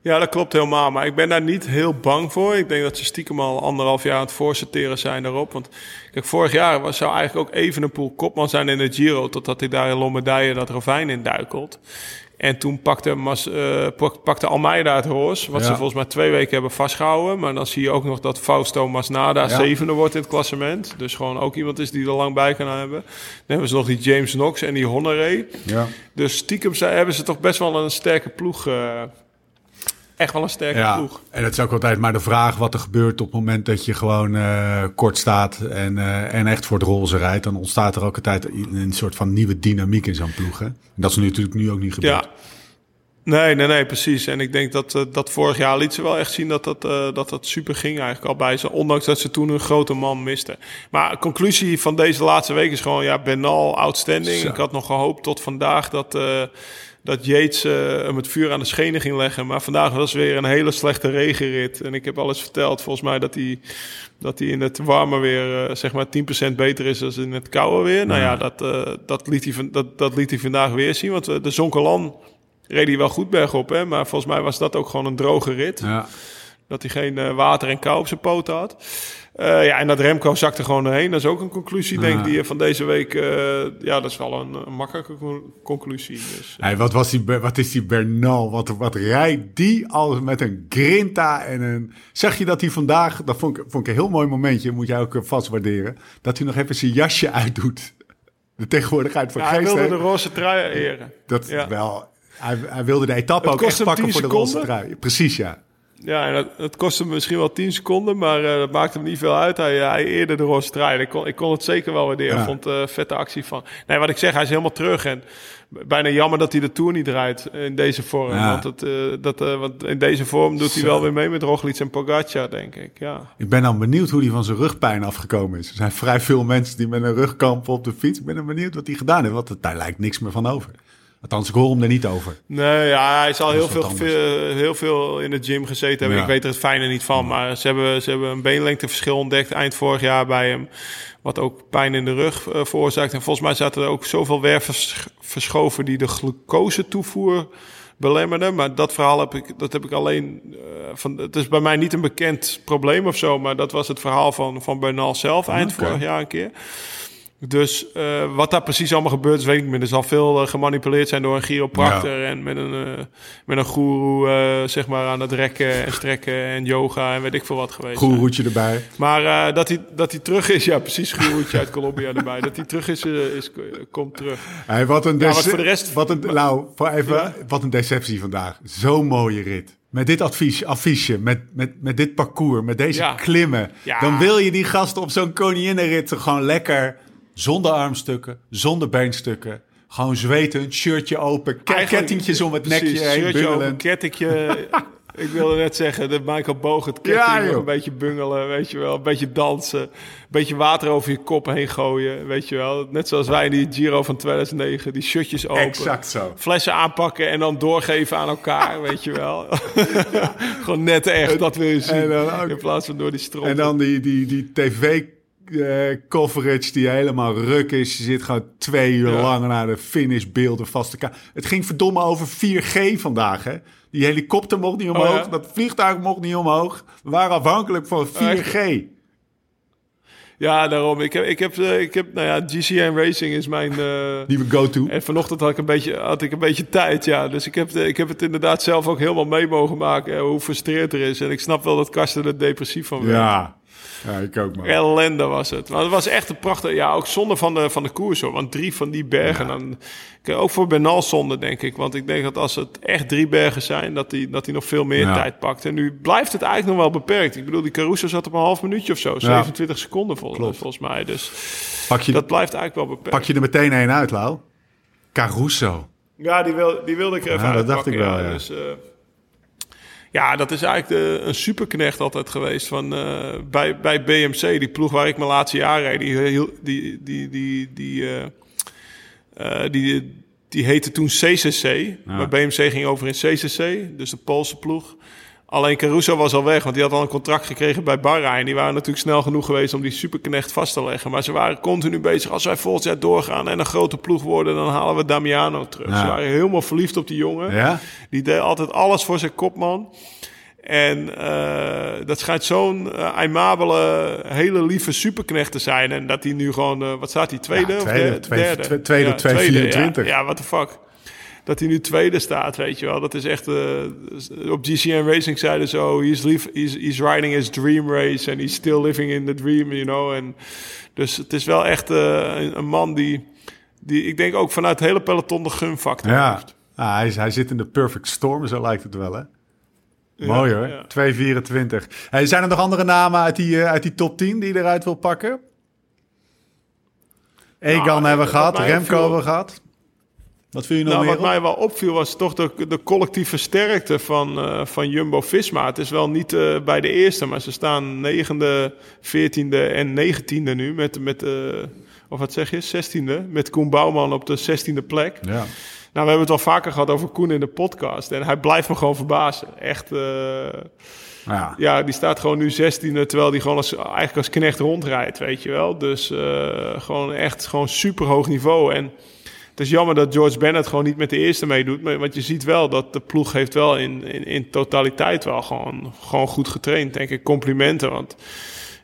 Ja, dat klopt helemaal. Maar ik ben daar niet heel bang voor. Ik denk dat ze stiekem al anderhalf jaar aan het voorsorteren zijn daarop. Want kijk, vorig jaar was, zou eigenlijk ook even een poel kopman zijn in de Giro. Totdat hij daar in Lombardije dat ravijn in duikelt. En toen pakte, Mas, eh, pak- pakte Almeida het roos. Wat Ja. ze volgens mij twee weken hebben vastgehouden. Maar dan zie je ook nog dat Fausto Masnada Ja. zevende wordt in het klassement. Dus gewoon ook iemand is die er lang bij kan hebben. Dan hebben ze nog die James Knox en die Honoré. Ja. Dus stiekem zijn, hebben ze toch best wel een sterke ploeg. eh, echt wel een sterke Ja, ploeg. en het is ook altijd maar de vraag wat er gebeurt op het moment dat je gewoon eh, kort staat en, eh, en echt voor het roze rijdt. Dan ontstaat er ook altijd een, een soort van nieuwe dynamiek in zo'n ploeg. Hè? En dat is nu natuurlijk nu ook niet gebeurd. Ja. Nee, nee, nee, precies. En ik denk dat, eh, dat vorig jaar liet ze wel echt zien dat dat, dat dat super ging eigenlijk al bij ze. Ondanks dat ze toen een grote man misten. Maar conclusie van deze laatste week is gewoon, ja, Bernal, outstanding. Zo. Ik had nog gehoopt tot vandaag dat, dat Yates eh, hem het vuur aan de schenen ging leggen. Maar vandaag was weer een hele slechte regenrit. En ik heb alles verteld, volgens mij, dat hij, dat hij in het warme weer eh, zeg maar 10% beter is dan in het koude weer. Nou ja, dat, eh, dat, liet hij, dat, dat liet hij vandaag weer zien. Want de Zonkelan reed hij wel goed bergop, hè? maar volgens mij was dat ook gewoon een droge rit. Ja. Dat hij geen water en kou op zijn poten had. Eh, ja, en dat Remco zakte gewoon erheen. Dat is ook een conclusie, denk ik, die je van deze week... eh, ja, dat is wel een, een makkelijke con- conclusie. Dus, eh, Hey, wat, was die, wat is die Bernal? Wat, wat rijdt die al met een grinta en een... Zeg je dat hij vandaag... Dat vond ik, vond ik een heel mooi momentje, moet jij ook vast waarderen. Dat hij nog even zijn jasje uitdoet. De tegenwoordigheid van ja, hij wilde de roze trui eren. Dat Ja. wel... Hij, hij wilde de etappe Het ook echt pakken 10 voor de roze trui. Precies, ja. Ja, en dat, het kostte me misschien wel 10 seconden, maar eh, dat maakte hem niet veel uit. Hij, hij eerde de roze trui. Ik kon, ik kon het zeker wel waarderen. Ja. Ik vond het een vette actie van. Nee, wat ik zeg, hij is helemaal terug. En bijna jammer dat hij de Tour niet rijdt in deze vorm. Ja. Want, het, eh, dat, eh, want in deze vorm doet hij wel weer mee met Roglic en Pogacar, denk ik. Ja. Ik ben dan benieuwd hoe hij van zijn rugpijn afgekomen is. Er zijn vrij veel mensen die met een rug kampen op de fiets. Ik ben dan benieuwd wat hij gedaan heeft, want het- daar lijkt niks meer van over. Althans, ik hoor hem er niet over. Nee, ja, hij zal heel veel, heel veel in de gym gezeten hebben. Ja. Ik weet er het fijne niet van, maar ze hebben, ze hebben een beenlengteverschil ontdekt eind vorig jaar bij hem. Wat ook pijn in de rug eh, veroorzaakt. En volgens mij zaten er ook zoveel werven versch- verschoven die de glucose toevoer belemmerden. Maar dat verhaal heb ik, dat heb ik alleen eh, van. Het is bij mij niet een bekend probleem of zo, maar dat was het verhaal van, van Bernal zelf eind vorig jaar een keer. Dus eh, wat daar precies allemaal gebeurd is, weet ik niet meer. Er zal veel eh, gemanipuleerd zijn door een chiropractor en met een, eh met een goeroe, zeg maar, aan het rekken en strekken en yoga en weet ik veel wat geweest. Goeroetje erbij. Maar dat, hij, dat hij terug is, ja, precies, goeroetje uit Colombia erbij. Dat hij terug is, is komt terug. Hey, wat een Ja, wat dece- voor de rest- Wat een, nou, voor even, Ja? wat een deceptie vandaag. Zo'n mooie rit. Met dit advies, affiche, met, met, met dit parcours, met deze Ja. klimmen. Ja. Dan wil je die gasten op zo'n koninginnenrit gewoon lekker... zonder armstukken, zonder beenstukken... Gewoon zweten, shirtje open, ke- Eigenlijk- kettingjes om het precies, nekje heen shirtje bungelen. kettingje. ik wilde net zeggen, de Michael Boog, het ketting, Ja, een beetje bungelen, weet je wel. Een beetje dansen, een beetje water over je kop heen gooien, weet je wel. Net zoals wij in die Giro van 2009, die shirtjes open. Exact zo. Flessen aanpakken en dan doorgeven aan elkaar, weet je wel. Gewoon net echt, dat wil je zien. En dan ook- in plaats van door die stroom. En dan die, die, die tv-coverage die helemaal ruk is. Je zit gewoon twee uur Ja. lang naar de finishbeelden vast te kijken. Het ging verdomme over 4G vandaag, hè? Die helikopter mocht niet omhoog, Oh, ja? dat vliegtuig mocht niet omhoog. We waren afhankelijk van 4G. Ja, daarom. Ik heb, ik heb, eh, ik heb nou ja, GCN Racing is mijn... eh, Die we go-to. En vanochtend had ik een beetje, had ik een beetje tijd, ja. Dus ik heb, ik heb het inderdaad zelf ook helemaal mee mogen maken, eh, hoe frustreerd er is. En ik snap wel dat Karsten er depressief van werd. Ja. Ja, ik ook man. Ellende was het. Maar het was echt een prachtig... Ja, ook zonde van de, van de koers, hoor. Want drie van die bergen... Dan, Kijk, ook voor Bernal zonde, denk ik. Want ik denk dat als het echt drie bergen zijn... dat hij dat hij nog veel meer Ja. tijd pakt. En nu blijft het eigenlijk nog wel beperkt. Ik bedoel, die Caruso zat op een half minuutje of zo. 27 seconden vol, Klopt. volgens mij. Dus Pak je, dat blijft eigenlijk wel beperkt. pak je er meteen een uit, Lau? Caruso. Ja, die, wil, die wilde ik er even Ja, dat dacht ik wel, ja. Dus, eh, Ja, dat is eigenlijk de, een superknecht altijd geweest van, eh, bij, bij BMC, die ploeg waar ik mijn laatste jaar reed. Die, die, die, die, die, eh, eh, die, die heette toen CCC. Maar BMC ging over in CCC, dus de Poolse ploeg. Alleen Caruso was al weg, want die had al een contract gekregen bij Bahrein. Die waren natuurlijk snel genoeg geweest om die superknecht vast te leggen. Maar ze waren continu bezig. Als wij volgend jaar doorgaan en een grote ploeg worden, dan halen we Damiano terug. Ja. Ze waren helemaal verliefd op die jongen. Ja? Die deed altijd alles voor zijn kopman. En eh, dat schijnt zo'n eh, aimabele, hele lieve superknecht te zijn. En dat hij nu gewoon, eh, wat staat hij, tweede, Ja, of tweede, de- tweede, derde? twe- tweede, Ja, 224. Ja, ja what the fuck. Dat hij nu tweede staat, weet je wel. Dat is echt, eh, op GCN Racing zeiden zo, he's, lief, he's, he's riding his dream race and he's still living in the dream, you know. En dus het is wel echt eh, een, een man die, die, ik denk ook vanuit het hele peloton de gunfactor Ja, heeft. Ah, hij, hij zit in de perfect storm, zo lijkt het wel, hè? Mooi hoor, ja. 224. Hey, zijn er nog andere namen uit die, eh, uit die top 10 die je eruit wil pakken? Egan Nou, hebben we gehad, Remco hebben we gehad. Wat vind je Nou, meer? wat mij wel opviel was toch de, de collectieve sterkte van, eh, van Jumbo-Visma. Het is wel niet eh, bij de eerste, maar ze staan negende, veertiende en negentiende nu. Met, met eh, of wat zeg je, zestiende. Met Koen Bouwman op de zestiende plek. Ja. Nou, we hebben het al vaker gehad over Koen in de podcast. En hij blijft me gewoon verbazen. Echt, Ja. ja, die staat gewoon nu 16e, terwijl die gewoon als, eigenlijk als knecht rondrijdt, weet je wel. Dus gewoon echt gewoon super hoog niveau. En is jammer dat George Bennett gewoon niet met de eerste meedoet. Maar, want je ziet wel dat de ploeg heeft wel in, in, in totaliteit wel gewoon, gewoon goed getraind. Denk ik, complimenten. Want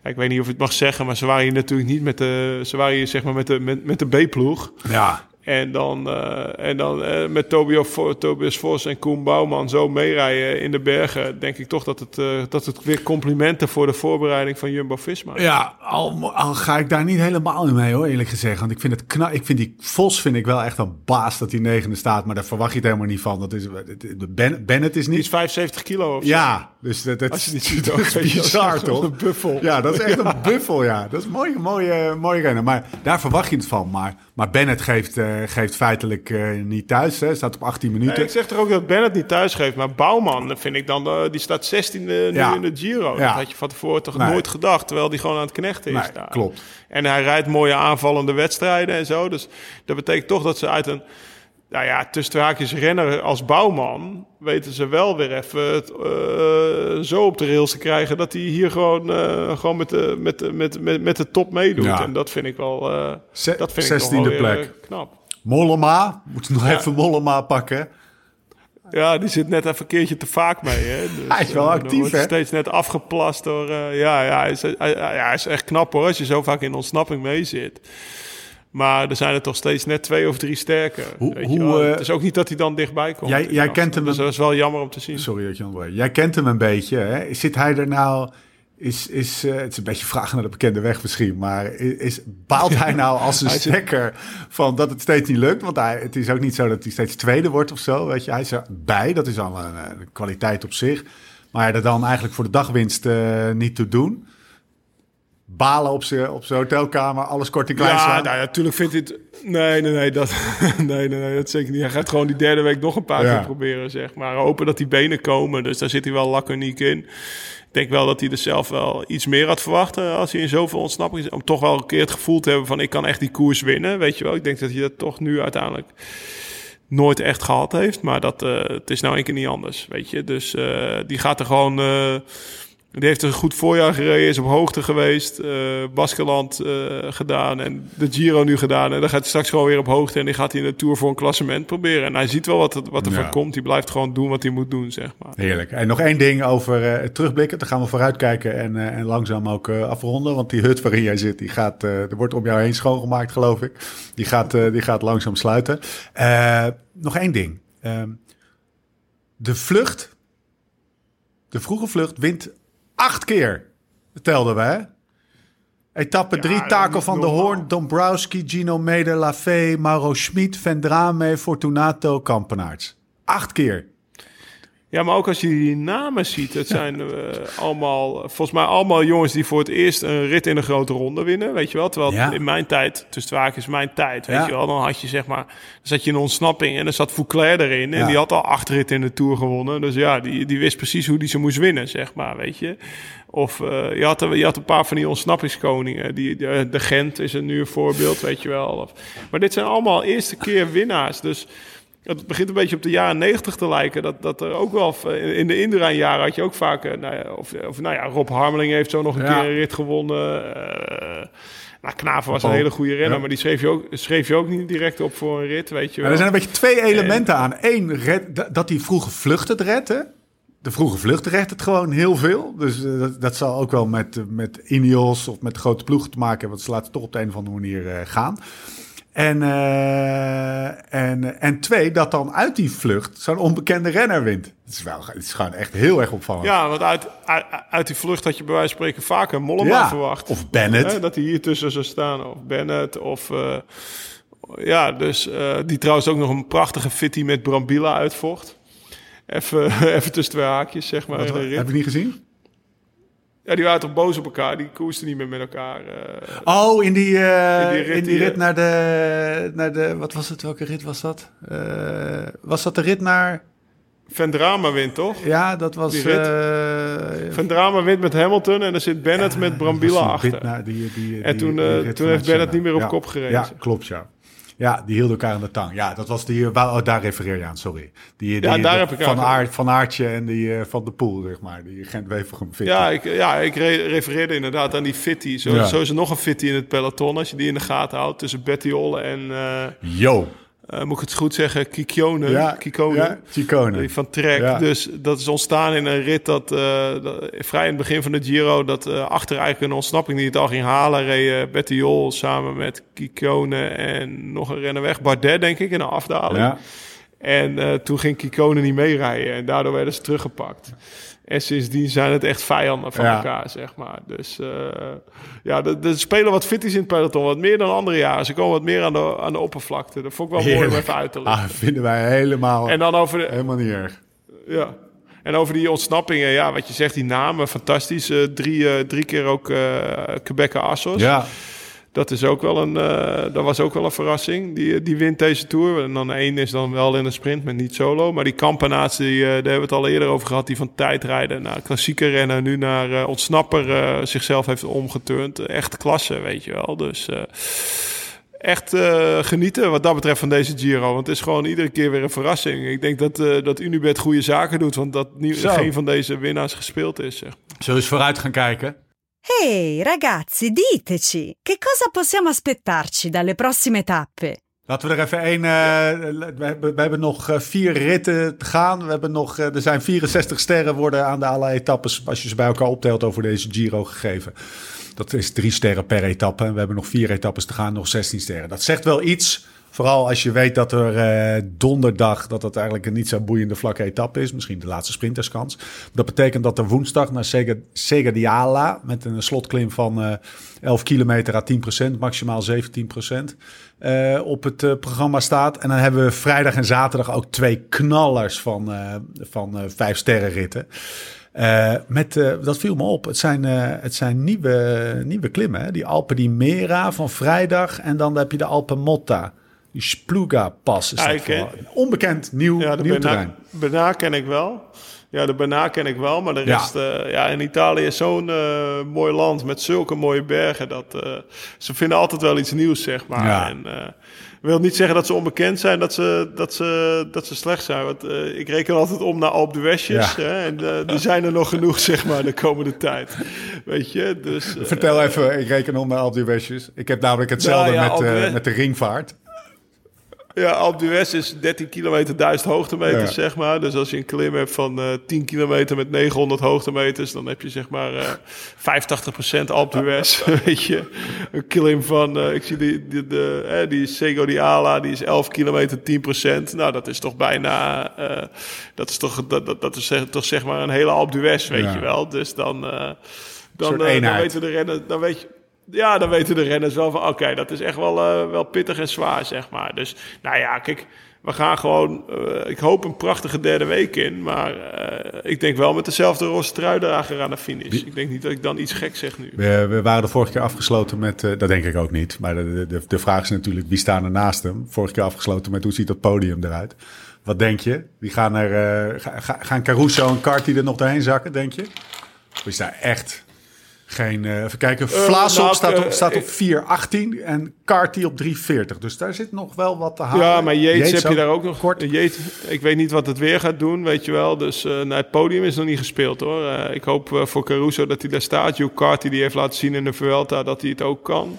ik weet niet of ik het mag zeggen, maar ze waren hier natuurlijk niet met de, ze waren hier zeg maar met de, met, met de B-ploeg. ja. En dan, eh, en dan eh, met Tobio, Tobias Vos en Koen Bouwman zo meerijden in de bergen. Denk ik toch dat het, eh, dat het weer complimenten voor de voorbereiding van Jumbo-Visma is. Ja, al, al ga ik daar niet helemaal in mee hoor, eerlijk gezegd. Want ik vind het knap. Ik vind die Vos vind ik wel echt een baas dat hij negende staat. Maar daar verwacht je het helemaal niet van. Dat is, ben, Bennett is Die is niet... 75 kilo of zo. Ja, dus dat, dat, Als je die ziet, dat is is bizar toch? een buffel. Ja, dat is echt een buffel, ja. Dat is een mooie, mooie, mooie rennen. Maar daar verwacht je het van. Maar, maar Bennett geeft, geeft feitelijk eh, niet thuis. Hè. Staat op 18 minuten. Nee, ik zeg toch ook dat Bennett niet thuis geeft. Maar Bouwman, vind ik dan, eh, die staat 16e nu Ja. in de Giro. Ja. Dat had je van tevoren toch Nee. nooit gedacht. Terwijl die gewoon aan het knechten is Nee, daar. klopt. En hij rijdt mooie aanvallende wedstrijden en zo. Dus dat betekent toch dat ze uit een... Nou ja, tussen haakjes renner als bouwman... weten ze wel weer even het, eh, zo op de rails te krijgen... dat hij hier gewoon, eh, gewoon met, de, met, de- met, met, met de top meedoet. Ja. En dat vind ik wel, eh, dat vind ik toch 16e wel weer, plek. eh, knap. Mollema. Moeten nog even Mollema pakken. Ja, die zit net even een keertje te vaak mee. Hè? Dus, Hij is wel eh, actief, hè? steeds net afgeplast door... eh, ja, ja hij, is, hij, hij- ja, hij is echt knap hoor, als je zo vaak in ontsnapping mee zit. Maar er zijn er toch steeds net twee of drie sterker. Hoe- weet hoe, je wel. eh, het is ook niet dat hij dan dichtbij komt. Jij- kent hem Dus dat is wel jammer om te zien. Sorry dat je onderbreekt. Jij kent hem een beetje. Hè? Zit hij er nou... Is, is, eh, het is een beetje vragen naar de bekende weg misschien. Maar is, baalt hij nou als een stekker van dat het steeds niet lukt? Want hij, het is ook niet zo dat hij steeds tweede wordt of zo. Weet je? Hij is erbij. Dat is al een, eh, een kwaliteit op zich. Maar er dan eigenlijk voor de dagwinst eh, niet toe doen. Balen op zijn op hotelkamer. Alles kort en klein Ja, slaan. nou, natuurlijk vindt hij het... Nee, nee, nee, dat, nee, nee, nee, dat zeker niet. Hij gaat gewoon die derde week nog een paar Ja. keer proberen, zeg maar. Hopen dat die benen komen, dus daar zit hij wel laconiek in. Ik denk wel dat hij er zelf wel iets meer had verwacht eh, als hij in zoveel ontsnapping is. Om toch wel een keer het gevoel te hebben van ik kan echt die koers winnen, weet je wel. Ik denk dat hij dat toch nu uiteindelijk nooit echt gehad heeft. Maar dat, eh, het is nou een keer niet anders, weet je. Dus eh, die gaat er gewoon... die heeft een goed voorjaar gereden, is op hoogte geweest. eh Baskeland eh, gedaan en de Giro nu gedaan. En dan gaat hij straks gewoon weer op hoogte. En die gaat hij in de Tour voor een klassement proberen. En hij ziet wel wat, het- wat er Ja. van komt. Die blijft gewoon doen wat hij moet doen, zeg maar. Heerlijk. En nog één ding over eh, het terugblikken. Dan gaan we vooruitkijken en, en langzaam ook afronden. Want die hut waarin jij zit, die gaat, er wordt om jou heen schoongemaakt, geloof ik. Die gaat, die gaat langzaam sluiten. Nog één ding. Ehm, de vlucht, de vroege vlucht, wint acht keer. Telden we, hè? Etappe 3, Taco niet van normaal. Hoorn, Dombrowski, Gino Meder, Lafay, Mauro Schmid, Vendrame, Fortunato, Kampenaerts. Acht keer. Ja, maar ook als je die namen ziet, het zijn eh, allemaal, volgens mij allemaal jongens die voor het eerst een rit in een grote ronde winnen, weet je wel. Terwijl Ja. in mijn tijd, tussen haakjes mijn tijd, weet Ja. je wel, dan had je zeg maar, dan zat je in ontsnapping en dan zat Fouclair erin en Ja. die had al acht ritten in de Tour gewonnen. Dus ja, die, die wist precies hoe die ze moest winnen, zeg maar, weet je. Of eh, je, had, je had een paar van die ontsnappingskoningen. Die, de, de Gent is er nu een voorbeeld, weet je wel. Of, maar dit zijn allemaal eerste keer winnaars. Dus het begint een beetje op de jaren negentig te lijken. Dat, dat er ook wel... In de Indurain-jaren had je ook vaak... eh, Nou ja, of, of nou ja, Rob Harmeling heeft zo nog een Ja. keer een rit gewonnen. Eh nou, Knaven was een hele goede renner. ja. Maar die schreef je, ook, schreef je ook niet direct op voor een rit, weet je wel. er zijn een beetje twee elementen aan. Eén, red, dat- die vroege vlucht het redt. hè. De vroege vlucht redt het gewoon heel veel. Dus eh, dat, dat zal ook wel met, eh, met Ineos of met grote ploegen te maken hebben. Want ze laten toch op de een of andere manier eh, gaan. En, eh, en, en twee, dat dan uit die vlucht zo'n onbekende renner wint. Het is, wel, het is gewoon echt heel erg opvallend. Ja, want uit, uit, uit die vlucht had je bij wijze van spreken vaker Mollema Ja, verwacht. of Bennett. Hè, dat hij hier tussen zou staan. Of Bennett. Of, eh, ja, dus eh, die trouwens ook nog een prachtige fitty met Brambila uitvocht. Even, even tussen twee haakjes, zeg maar. Wat, heb je niet gezien? Ja, die waren toch boos op elkaar. Die koersten niet meer met elkaar. eh. Oh, in die, eh, In die rit in die die- rit naar de, naar de... Wat was het? Welke rit was dat? Eh, was dat de rit naar... Vendrama wint, toch? Ja, dat was... Die rit. eh, Vendrama wint met Hamilton en er zit Bennett met die achter. rit naar die- die- En toen, toen heeft Bennett niet meer op kop gereden. Ja, klopt, ja. Ja, die hielden elkaar aan de tang. Ja, dat was die... eh, Oh, daar refereer je aan, sorry. Die, die, Ja, daar de- heb ik van, Aert, van Aartje en die eh, Van de Poel, zeg maar. Die Gent-Wevergem fit. Ja, ik, ja, ik re- refereerde inderdaad aan die fitty. Zo, Ja. zo is er nog een fitty in het peloton. Als je die in de gaten houdt tussen Bettiol en, eh, Yo. Eh, moet ik het goed zeggen, Kikone. Ja, Kikone. ja, van Trek. Ja. Dus dat is ontstaan in een rit dat, eh, dat vrij in het begin van de Giro... dat eh, achter eigenlijk een ontsnapping die het al ging halen... reed Bettiol samen met Kikone en nog een renner weg. Bardet, denk ik, in een afdaling. Ja. En toen ging Kikone niet meerijden en daardoor werden ze teruggepakt. En sindsdien zijn het echt vijanden van Ja. elkaar, zeg maar. Dus eh, ja, er er spelen wat fitties in het peloton. Wat meer dan andere jaren. Ze komen wat meer aan de, aan de oppervlakte. Dat vond ik wel mooi om even uit te leggen. Ah, vinden wij helemaal, en dan over de, helemaal niet erg. ja. En over die ontsnappingen, ja, wat je zegt, die namen, fantastisch. Eh, drie, eh, drie keer ook eh Quebec Assos. Ja, Dat, is ook wel een, eh, dat was ook wel een verrassing. Die, die wint deze Tour. En dan één is dan wel in een sprint, maar niet solo. Maar die Kampenaerts, die, eh, daar hebben we het al eerder over gehad. Die van tijdrijden naar klassieke rennen, nu naar eh, ontsnapper eh, zichzelf heeft omgeturnd. Echt klasse, weet je wel. Dus eh, echt eh, genieten wat dat betreft van deze Giro. Want het is gewoon iedere keer weer een verrassing. Ik denk dat, eh, dat Unibet goede zaken doet. Want dat niet, Zo. geen van deze winnaars gespeeld is. Zeg. zullen we eens vooruit gaan kijken? Ehi, ragazzi, diteci, che cosa possiamo aspettarci dalle prossime tappe? Laten we er even één. eh, we, hebben, nog eh, vier ritten te gaan. We hebben nog, eh, er zijn 64 sterren worden aan de alle etappes. Als je ze bij elkaar optelt over deze Giro gegeven. Dat is drie sterren per etappe. We hebben nog vier etappes te gaan, nog 16 sterren. Dat zegt wel iets. Vooral als je weet dat er eh, donderdag dat het eigenlijk een niet zo boeiende vlakke etappe is. Misschien de laatste sprinterskans. Dat betekent dat er woensdag naar Sega, Segadiala met een slotklim van eh 11 kilometer à 10%, maximaal 17%. eh, op het eh, programma staat. En dan hebben we vrijdag en zaterdag ook twee knallers van, van vijf sterren ritten. Eh, met, dat viel me op. Het zijn, het zijn nieuwe, nieuwe klimmen. Hè? Die Alpen di Mera van vrijdag. En dan heb je de Alpen Motta. Spluga-pas is Ja, dat ik, eh. Onbekend nieuw, Ja, de nieuw terrein. Bernard ken ik wel. Ja, de Bernard ken ik wel, maar de Ja. rest... eh, ja, in Italië is zo'n eh, mooi land met zulke mooie bergen. Dat, ze vinden altijd wel iets nieuws, zeg maar. Ja. En, wil niet zeggen dat ze onbekend zijn, dat ze, dat ze, dat ze slecht zijn. Want ik reken altijd om naar Alpe. Ja. Hè, en eh, die zijn er nog genoeg, zeg maar, de komende tijd. Weet je, dus... Vertel even, ik reken om naar Alpe. Ik heb namelijk hetzelfde Nou ja, met, met de ringvaart. Ja, d'Huez is 13 kilometer 1000 hoogtemeters, Ja. zeg maar. Dus als je een klim hebt van eh 10 kilometer met 900 hoogtemeters... dan heb je zeg maar eh 85% Alpe d'Huez, weet je. Een klim van, eh, ik zie die, die, de, eh, die Sego di Ala, die is 11 kilometer 10%. Nou, dat is toch bijna... eh, dat is toch, dat, dat, dat is zeg- toch zeg maar een hele d'Huez, weet Ja. je wel. Dus dan... eh, dan, eh, dan weten de rennen, dan weet je... ja, dan weten de renners wel van... oké, dat is echt wel, eh, wel pittig en zwaar, zeg maar. Dus nou ja, kijk, we gaan gewoon... eh, ik hoop een prachtige derde week in. Maar eh, ik denk wel met dezelfde roze truidrager aan de finish. Ik denk niet dat ik dan iets gek zeg nu. We, we waren de vorige keer afgesloten met, dat denk ik ook niet. Maar de, de, de vraag is natuurlijk, wie staan er naast hem? Vorige keer afgesloten met, hoe ziet dat podium eruit? Wat denk je? Wie gaan er, ga- ga- gaan Caruso en Carty er nog doorheen zakken, denk je? Of is daar echt geen... eh, even kijken, Vlaasop nou, staat, op, eh, staat op ik- 4,18 en Carty op 3,40. Dus daar zit nog wel wat te halen. Ja, maar Yates, heb je ook daar ook nog kort. Yates, ik weet niet wat het weer gaat doen, weet je wel. Dus eh naar het podium is nog niet gespeeld hoor. Eh, ik hoop eh, voor Caruso dat hij daar staat. Hugh Carty die heeft laten zien in de Vuelta dat hij het ook kan.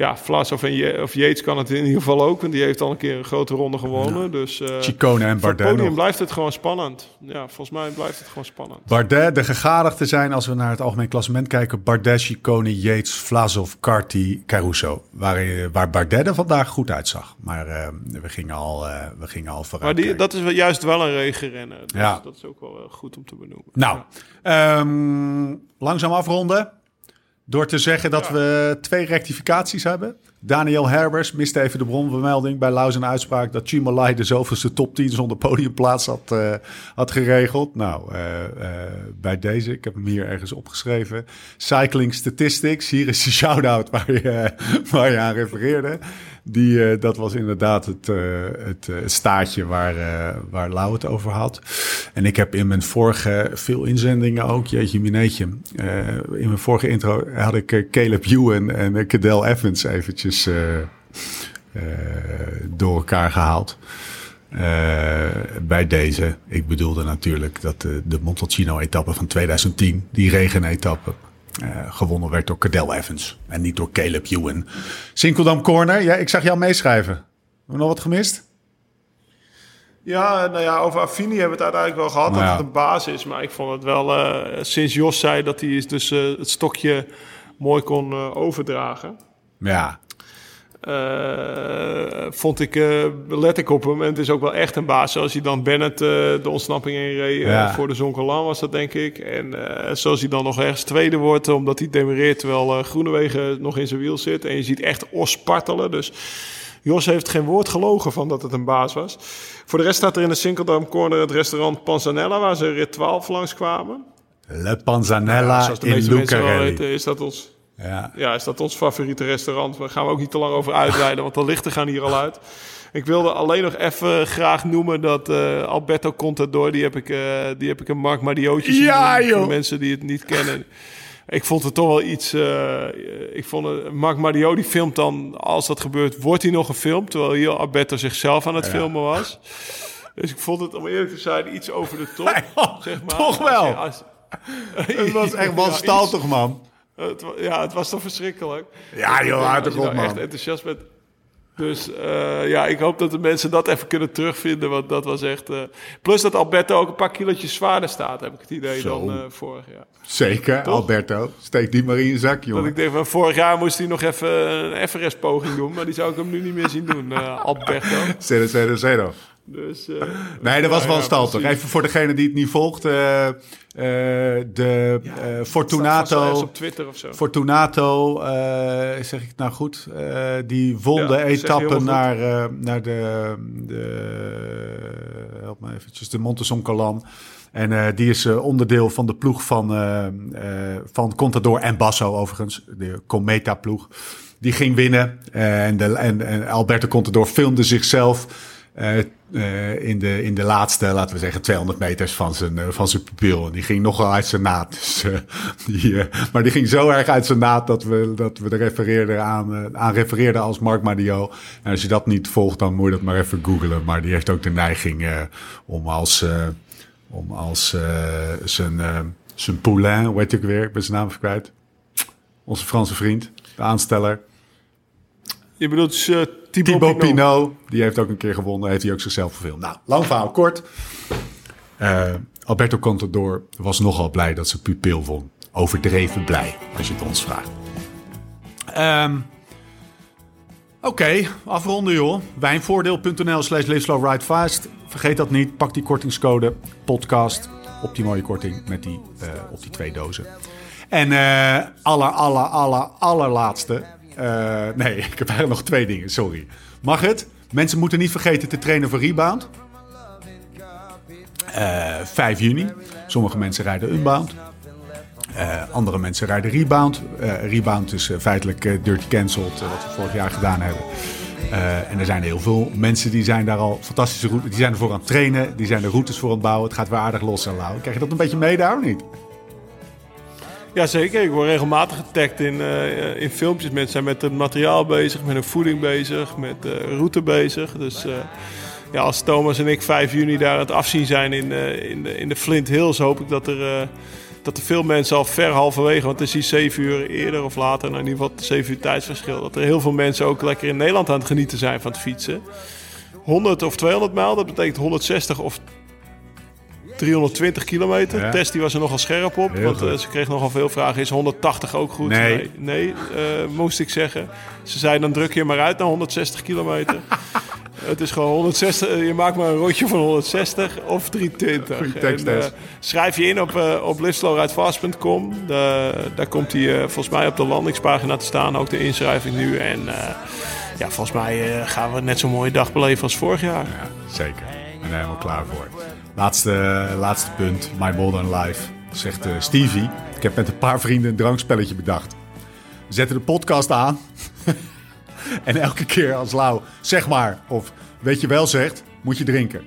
Ja, Vlasov en Je- of Yates kan het in ieder geval ook. Want die heeft al een keer een grote ronde gewonnen. Dus eh Ciccone en voor het Bardet podium blijft het gewoon spannend. Ja, volgens mij blijft het gewoon spannend. Bardet, de gegadigden zijn, als we naar het algemeen klassement kijken... Bardet, Ciccone, Yates, Vlasov, Carty, Caruso. Waar, eh, waar Bardet er vandaag goed uitzag. Maar eh, we, gingen al, eh, we gingen al vooruit Maar die, dat is wel- juist wel een regenrenner. Dus Ja. dat is ook wel goed om te benoemen. Nou, ehm, langzaam afronden. Door te zeggen dat we twee rectificaties hebben. Daniel Herbers miste even de bronvermelding bij Laus en uitspraak dat Chimolai de zoveelste top 10 zonder podiumplaats had, eh, had geregeld. Nou, eh, eh, bij deze, ik heb hem hier ergens opgeschreven. Cycling Statistics, hier is de shout-out waar je, waar je aan refereerde. Die, eh, dat was inderdaad het, eh, het staartje waar, waar Lau het over had. En ik heb in mijn vorige, veel inzendingen ook, jeetje mineetje. in mijn vorige intro had ik Caleb Ewan en uh, Cadel Evans eventjes door elkaar gehaald. Eh, bij deze. Ik bedoelde natuurlijk dat de, de Montalcino-etappe van 2010, die regenetappe, eh gewonnen werd door Cadel Evans en niet door Caleb Ewan. Sinkeldam Corner, ja, ik zag jou meeschrijven. Hebben we nog wat gemist? Ja, nou ja, over Affini hebben we het uiteindelijk wel gehad Nou dat het een baas is. Maar ik vond het wel, eh, sinds Jos zei dat hij dus eh, het stokje mooi kon overdragen. Ja, eh, vond ik, eh, let ik op hem. En het is ook wel echt een baas. Zoals hij dan Bennett eh, de ontsnapping inreed eh, Ja. voor de Zonkerlan was dat denk ik. En zoals hij dan nog ergens tweede wordt, omdat hij demereert terwijl Groenewegen nog in zijn wiel zit. En je ziet echt os spartelen. Dus Jos heeft geen woord gelogen van dat het een baas was. Voor de rest staat er in de Sinkeldam Corner het restaurant Panzanella, waar ze rit 12 langs kwamen. Le Panzanella in Lucarelli. weten, is dat ons Ja. ja, is dat ons favoriete restaurant? Daar gaan we ook niet te lang over uitweiden, want de lichten gaan hier al uit. Ik wilde alleen nog even graag noemen dat eh, Alberto Contador, die heb ik, eh, die heb ik een Mark Mariootje zien Ja, Voor joh. de mensen die het niet kennen. Ik vond het toch wel iets... eh, ik vond het, Mark Mario die filmt dan, als dat gebeurt, wordt hij nog gefilmd. Terwijl hier Alberto zichzelf aan het filmen was. Dus ik vond het, om eerlijk te zijn, iets over de top. zeg maar. toch wel. Als- Het was echt Ja, wel iets- staltig, man. Het, wa- ja, het was toch verschrikkelijk. Ja, joh, toch op, nou echt man. enthousiast bent. Dus eh, ja, ik hoop dat de mensen dat even kunnen terugvinden. Want dat was echt... eh, Plus dat Alberto ook een paar kilootjes zwaarder staat, heb ik het idee, Zo. dan eh, vorig jaar. Zeker, Toch? Alberto. Steek die maar in je zak, Dat jongen. ik denk van vorig jaar moest hij nog even een Everest-poging doen. Maar die zou ik hem nu niet meer zien doen, eh, Alberto. Zero, zero, zero. Dus, eh, Nee, dat was wel ja, staltig. precies. Even voor degene die het niet volgt. eh, eh, de Fortunato... op Twitter of zo. Fortunato, zeg ik het nou goed, die won Ja, de etappe naar, naar de, de, help me eventjes, de Monteson Calan. En die is onderdeel van de ploeg van, van Contador en Basso overigens, de Cometa-ploeg. Die ging winnen en, de, en, en Alberto Contador filmde zichzelf eh, in, de, in de laatste, laten we zeggen, 200 meters van zijn, eh, van zijn pupil. En die ging nogal uit zijn naad. Dus, eh, die, maar die ging zo erg uit zijn naad dat we, dat we er refereerden aan, aan refereerden als Mark Madio. En als je dat niet volgt, dan moet je dat maar even googlen. Maar die heeft ook de neiging om als, om als zijn, zijn poulain, hoe heet ook weer? Ik ben zijn naam even kwijt. Onze Franse vriend, de aansteller. Je bedoelt eh, Thibaut, Pinot. Pinot, die heeft ook een keer gewonnen. Heeft hij ook zichzelf verfilmd. Nou, lang verhaal kort. Eh, Alberto Contador was nogal blij dat zijn pupil won. Overdreven blij, als je het ons vraagt. Ehm, Oké, afronden joh. Wijnvoordeel.nl slash fast. Vergeet dat niet. Pak die kortingscode podcast op die mooie korting met die, eh, op die twee dozen. En aller, aller, aller, allerlaatste. Eh, nee, ik heb eigenlijk nog twee dingen, sorry. Mag het? Mensen moeten niet vergeten te trainen voor rebound. Eh 5 juni. Sommige mensen rijden unbound. Eh, andere mensen rijden rebound. Rebound is feitelijk dirty cancelled, wat we vorig jaar gedaan hebben. En er zijn heel veel mensen die zijn daar al fantastische routes. Die zijn ervoor aan het trainen. Die zijn de routes voor aan het bouwen. Het gaat weer aardig los en lauw. Krijg je dat een beetje mee daar of niet? Jazeker, ik word regelmatig getagd in, eh, in filmpjes. Mensen zijn met het materiaal bezig, met hun voeding bezig, met de route bezig. Dus eh, ja, als Thomas en ik 5 juni daar aan het afzien zijn in, in, de, in de Flint Hills, hoop ik dat er, dat er veel mensen al ver halverwege, want het is hier 7 uur eerder of later, nou in ieder geval 7 uur tijdsverschil, dat er heel veel mensen ook lekker in Nederland aan het genieten zijn van het fietsen. 100 of 200 mijl, dat betekent 160 of 320 kilometer. Ja. Tess die was er nogal scherp op. Heel want eh, ze kreeg nogal veel vragen. Is 180 ook goed? Nee. Nee, nee, eh, moest ik zeggen. Ze zei dan druk je maar uit naar 160 kilometer. Het is gewoon 160. eh, Je maakt maar een rondje van 160 of 320. Goeie tekst, En, schrijf je in op, uh, op liveslowridefast.com. Daar komt hij volgens mij op de landingspagina te staan. Ook de inschrijving nu. En ja, volgens mij gaan we net zo'n mooie dag beleven als vorig jaar. Ja, zeker. Ben er helemaal klaar voor. Laatste, laatste punt. My Modern Life. Zegt eh, Stevie. Ik heb met een paar vrienden een drankspelletje bedacht. We zetten de podcast aan. en elke keer als Lau zeg maar of weet je wel zegt, moet je drinken.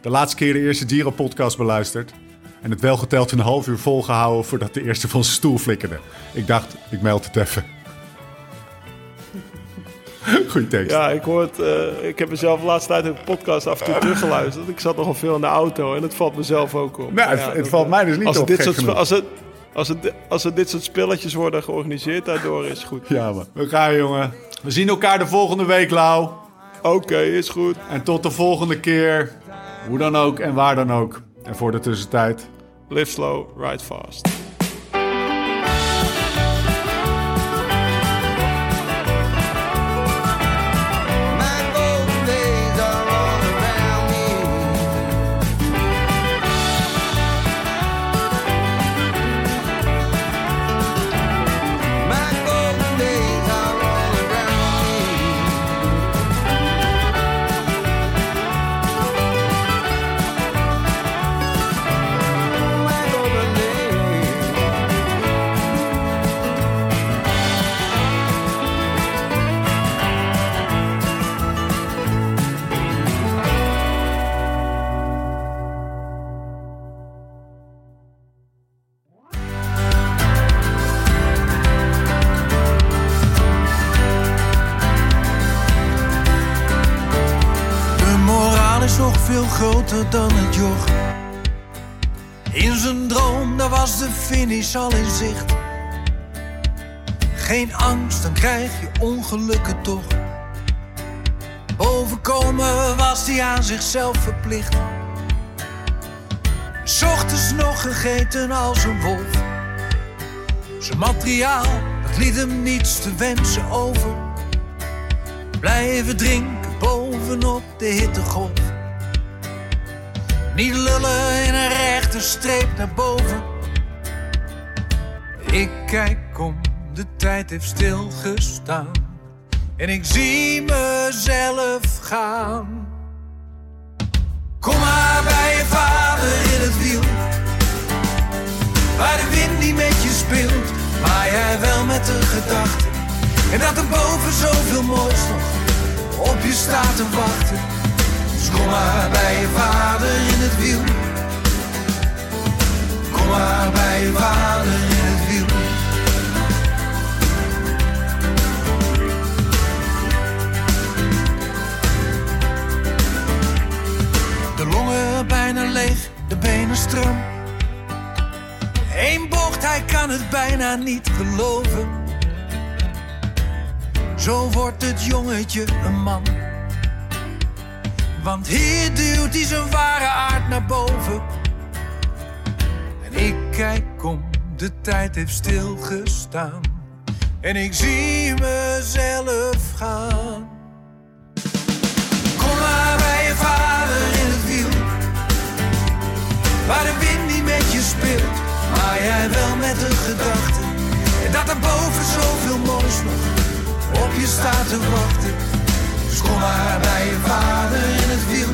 De laatste keer de eerste Giro-podcast beluisterd. En het wel geteld een half uur volgehouden voordat de eerste van zijn stoel flikkerde. Ik dacht, ik meld het even. Goeie tekst. Ja, ik, hoor het, eh, ik heb mezelf de laatste tijd in de podcast af en toe teruggeluisterd. Ik zat nogal veel in de auto en het valt mezelf ook op. Nou, het- Ja, het dat- valt mij dus niet als op, dit soort, als, het, als, het, als er dit soort spelletjes worden georganiseerd daardoor, is het goed. Ja, man. We gaan, jongen. We zien elkaar de volgende week, Lau. Oké, is goed. En tot de volgende keer. Hoe dan ook en waar dan ook. En voor de tussentijd. Live slow, ride fast. Dan het joch. In zijn droom, daar was de finish al in zicht. Geen angst, dan krijg je ongelukken toch. Bovenkomen was hij aan zichzelf verplicht. S nog gegeten als een wolf. Zijn materiaal, dat liet hem niets te wensen over. Blijven drinken bovenop de hittegolf. Niet lullen in een rechte streep naar boven. Ik kijk om, de tijd heeft stilgestaan. En ik zie mezelf gaan. Kom maar bij je vader in het wiel. Waar de wind niet met je speelt, maar jij wel met de gedachte. En dat er boven zoveel moois nog op je staat te wachten. Kom maar bij je vader in het wiel. Kom maar bij je vader in het wiel. De longen bijna leeg, de benen stram. Eén bocht, hij kan het bijna niet geloven. Zo wordt het jongetje een man. Want hier duwt hij zijn ware aard naar boven. En ik kijk om, de tijd heeft stilgestaan. En ik zie mezelf gaan. Kom maar bij je vader in het wiel. Waar de wind niet met je speelt, maar jij wel met de gedachte. nog op je staat te wachten. Kom maar bij je vader in het wiel.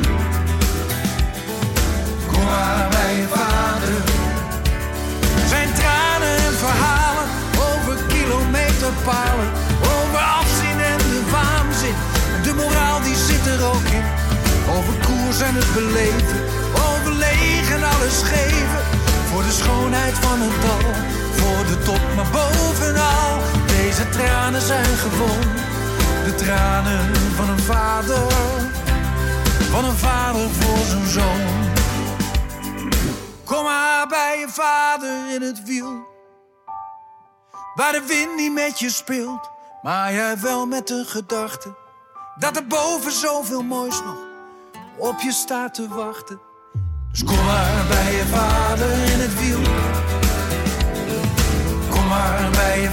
Kom maar bij je vader. Zijn tranen en verhalen over kilometerpalen, over afzien en de waanzin. De moraal die zit er ook in. Over koers en het beleven, overlegen alles geven. Voor de schoonheid van het dal, voor de top, maar bovenal. Deze tranen zijn gewoon de tranen van een vader, van een vader voor zijn zoon. Kom maar bij je vader in het wiel. Waar de wind niet met je speelt, maar jij wel met de gedachte dat er boven zoveel moois nog op je staat te wachten. Dus kom maar bij je vader in het wiel. Kom maar bij je